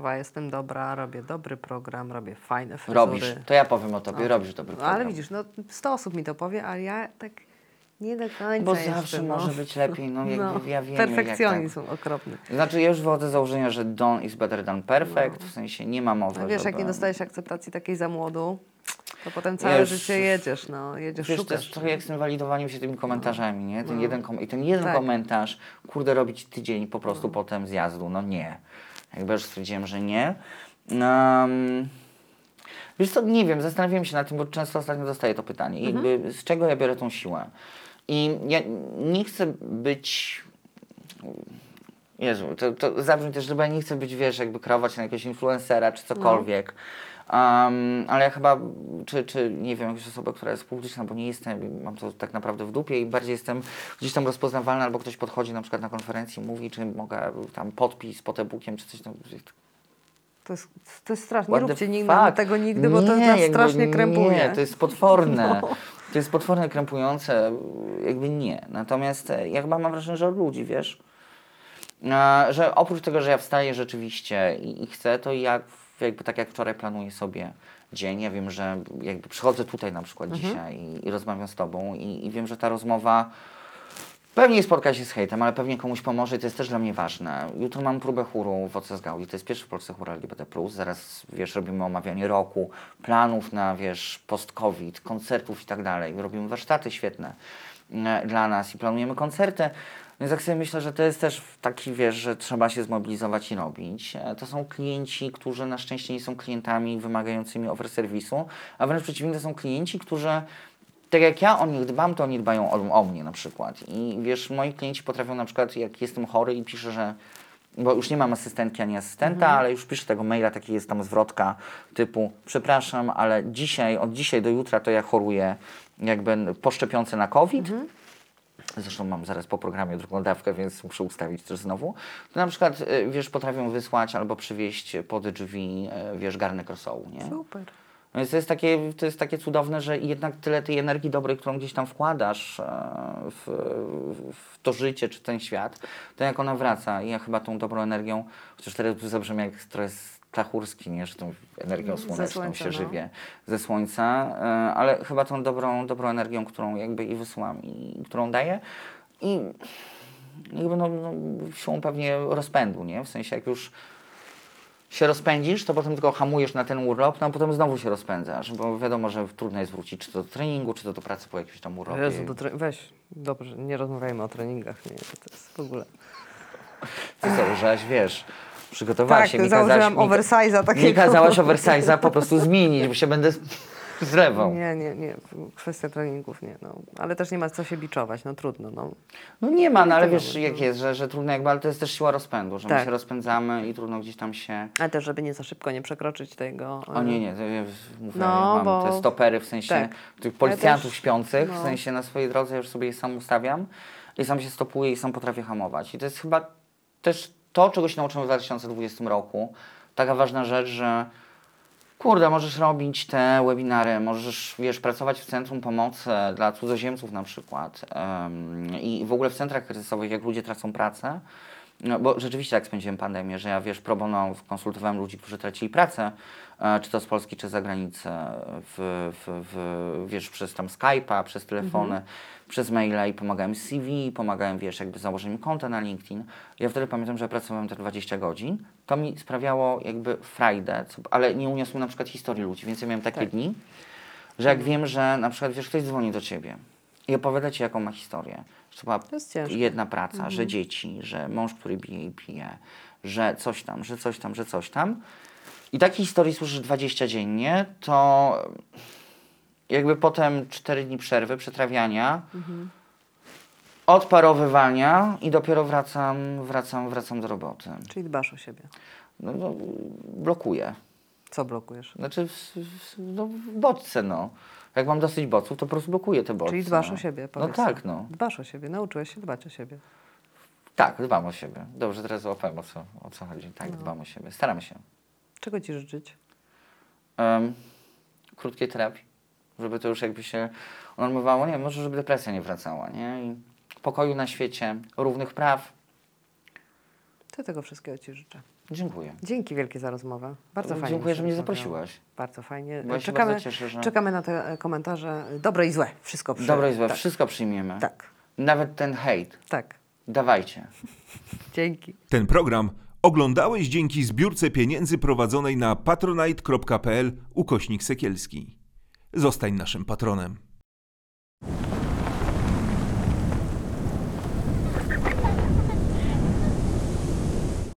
kurwa, jestem dobra, robię dobry program, robię fajne fryzury. Robisz. To ja powiem o tobie, robisz dobry No, ale program. widzisz, no 100 osób mi to powie, ale ja tak nie do końca Bo zawsze no. może być lepiej, no jakby ja wiem, jak Perfekcjonizm okropny. Znaczy ja już wychodzę z założenia, że done is better than perfect, w sensie nie ma mowy, No wiesz, jak żeby... nie dostajesz akceptacji takiej za młodu, to potem całe Wiesz, życie jedziesz, no, jedziesz, Wiesz, to szukasz. jest trochę jak z tym walidowaniem się tymi komentarzami, nie? Ten jeden kom- I ten jeden Tak. komentarz, kurde, robić tydzień po prostu potem zjazdu, no nie. Jakby już stwierdziłem, że nie. Um, wiesz co, nie wiem, zastanawiam się nad tym, bo często ostatnio dostaję to pytanie. Jakby, z czego ja biorę tą siłę? I ja nie chcę być... Jezu, to, to zabrzmi też, że ja nie chcę być, wiesz, jakby kreować na jakiegoś influencera czy cokolwiek. Um, ale ja chyba, czy, czy nie wiem, jakaś osoba, która jest publiczna, bo nie jestem, mam to tak naprawdę w dupie i bardziej jestem gdzieś tam rozpoznawalny, albo ktoś podchodzi na przykład na konferencji, mówi, czy mogę tam podpis pod e-bookiem, czy coś tam. To jest, to jest straszne. Nie róbcie nigdy tego nigdy, bo to nas strasznie krępuje. Nie, to jest potworne. No. To jest potworne, krępujące. Jakby nie. Natomiast e, ja chyba mam wrażenie, że od ludzi, wiesz, e, że oprócz tego, że ja wstaję rzeczywiście i, i chcę, to ja jakby tak jak wczoraj planuję sobie dzień. Ja wiem, że jakby przychodzę tutaj na przykład Mhm. dzisiaj i, i rozmawiam z Tobą i, i wiem, że ta rozmowa Pewnie spotka się z hejtem, ale pewnie komuś pomoże i to jest też dla mnie ważne. Jutro mam próbę chóru w Oce z Gaudi. To jest pierwszy w Polsce chór LGBT+. Zaraz, wiesz, robimy omawianie roku, planów na, wiesz, post-covid, koncertów i tak dalej. Robimy warsztaty świetne e, dla nas i planujemy koncerty. Więc tak sobie myślę, że to jest też taki, wiesz, że trzeba się zmobilizować i robić. E, To są klienci, którzy na szczęście nie są klientami wymagającymi overserwisu, a wręcz przeciwnie, to są klienci, którzy tak jak ja o nich dbam, to oni dbają o, o mnie na przykład. I wiesz, moi klienci potrafią na przykład, jak jestem chory i piszę, że bo już nie mam asystentki ani asystenta, ale już piszę tego maila, taki jest tam zwrotka typu przepraszam, ale dzisiaj, od dzisiaj do jutra to ja choruję jakby po szczepionce na COVID. Zresztą mam zaraz po programie drugą dawkę, więc muszę ustawić też znowu. To na przykład, y, wiesz, potrafią wysłać albo przywieźć pod drzwi, y, wiesz, garnek rosołu, nie? Super. Więc to jest, takie, to jest takie cudowne, że jednak tyle tej energii dobrej, którą gdzieś tam wkładasz e, w, w to życie czy ten świat, to jak ona wraca. I ja chyba tą dobrą energią, chociaż teraz to zabrzmi jak trochę stachurski, nie, że tą energią słoneczną słońca, się no. żywię ze słońca, e, ale chyba tą dobrą, dobrą energią, którą jakby i wysyłam i którą daję. I jakby no, no, siłą pewnie rozpędu, nie? W sensie jak już się rozpędzisz, to potem tylko hamujesz na ten urlop, no a potem znowu się rozpędzasz, bo wiadomo, że trudno jest wrócić czy to do treningu, czy to do pracy po jakimś tam urlopie. Jezu, do tre- weź, dobrze, nie rozmawiajmy o treningach, nie, to jest w ogóle. Ty założyłaś, wiesz, przygotowałaś Tak, się, mi założyłam oversize'a takiego. mi kazałaś oversize'a po prostu zmienić, bo się będę zlewał. Nie, nie, nie, kwestia treningów nie, no. Ale też nie ma co się biczować, no trudno, no. No nie ma, no ale wiesz jak jest, że, że trudno jakby, ale to jest też siła rozpędu, że my Tak. się rozpędzamy i trudno gdzieś tam się... Ale też, żeby nie za szybko nie przekroczyć tego. O nie, nie, ja mówię, No, mam bo- te stopery w sensie tak. tych policjantów też- śpiących, w no. sensie na swojej drodze już sobie je sam ustawiam i sam się stopuję i sam potrafię hamować. I to jest chyba też to, czego się nauczyłem w 2020 roku. Taka ważna rzecz, że kurde, możesz robić te webinary, możesz, wiesz, pracować w Centrum Pomocy dla cudzoziemców na przykład em, i w ogóle w centrach kryzysowych, jak ludzie tracą pracę, no, bo rzeczywiście tak spędziłem pandemię, że ja, wiesz, pro bono konsultowałem ludzi, którzy tracili pracę, e, czy to z Polski, czy z zagranicy, w, w, w, wiesz, przez tam Skype'a, przez telefony, przez maile i pomagałem z CV, pomagałem, wiesz, jakby z założeniem konta na LinkedIn. Ja wtedy pamiętam, że pracowałem te 20 godzin. To mi sprawiało jakby frajdę, ale nie uniosłem na przykład historii ludzi, więc ja miałem takie dni, że jak wiem, że na przykład, wiesz, ktoś dzwoni do ciebie i opowiada ci, jaką ma historię, że to była ciężkie. jedna praca, że dzieci, że mąż, który bije i pije, że coś tam, że coś tam, że coś tam. I takiej historii słyszysz 20 dziennie, to jakby potem 4 dni przerwy, przetrawiania, odparowywania i dopiero wracam, wracam, wracam do roboty. Czyli dbasz o siebie. No, no, blokuję. Co blokujesz? Znaczy w, w, no, w bodźce, no. Jak mam dosyć bodźców, to po prostu blokuję te bodźce. Czyli dbasz no. o siebie, No powiedz. tak, no. Dbasz o siebie, nauczyłeś się dbać o siebie. Tak, dbam o siebie. Dobrze, teraz złapałem o co, o co chodzi. Tak, No. dbam o siebie. Staram się. Czego ci życzyć? Um, krótkiej terapii, żeby to już jakby się unormowało. Nie, może żeby depresja nie wracała, nie? I pokoju na świecie, równych praw. To tego wszystkiego ci życzę. Dziękuję. Dzięki wielkie za rozmowę. Bardzo fajnie. Dziękuję, że mnie zaprosiłaś. Bardzo fajnie. Bo ja się czekamy, bardzo cieszę, że- czekamy na te e, komentarze. Dobre i złe. Wszystko przy... Dobre i złe, Tak. wszystko przyjmiemy. Tak. Nawet ten hejt. tak. Dawajcie. <laughs> Dzięki. Ten program oglądałeś dzięki zbiórce pieniędzy prowadzonej na patronite.pl ukośnik sekielski. Zostań naszym patronem.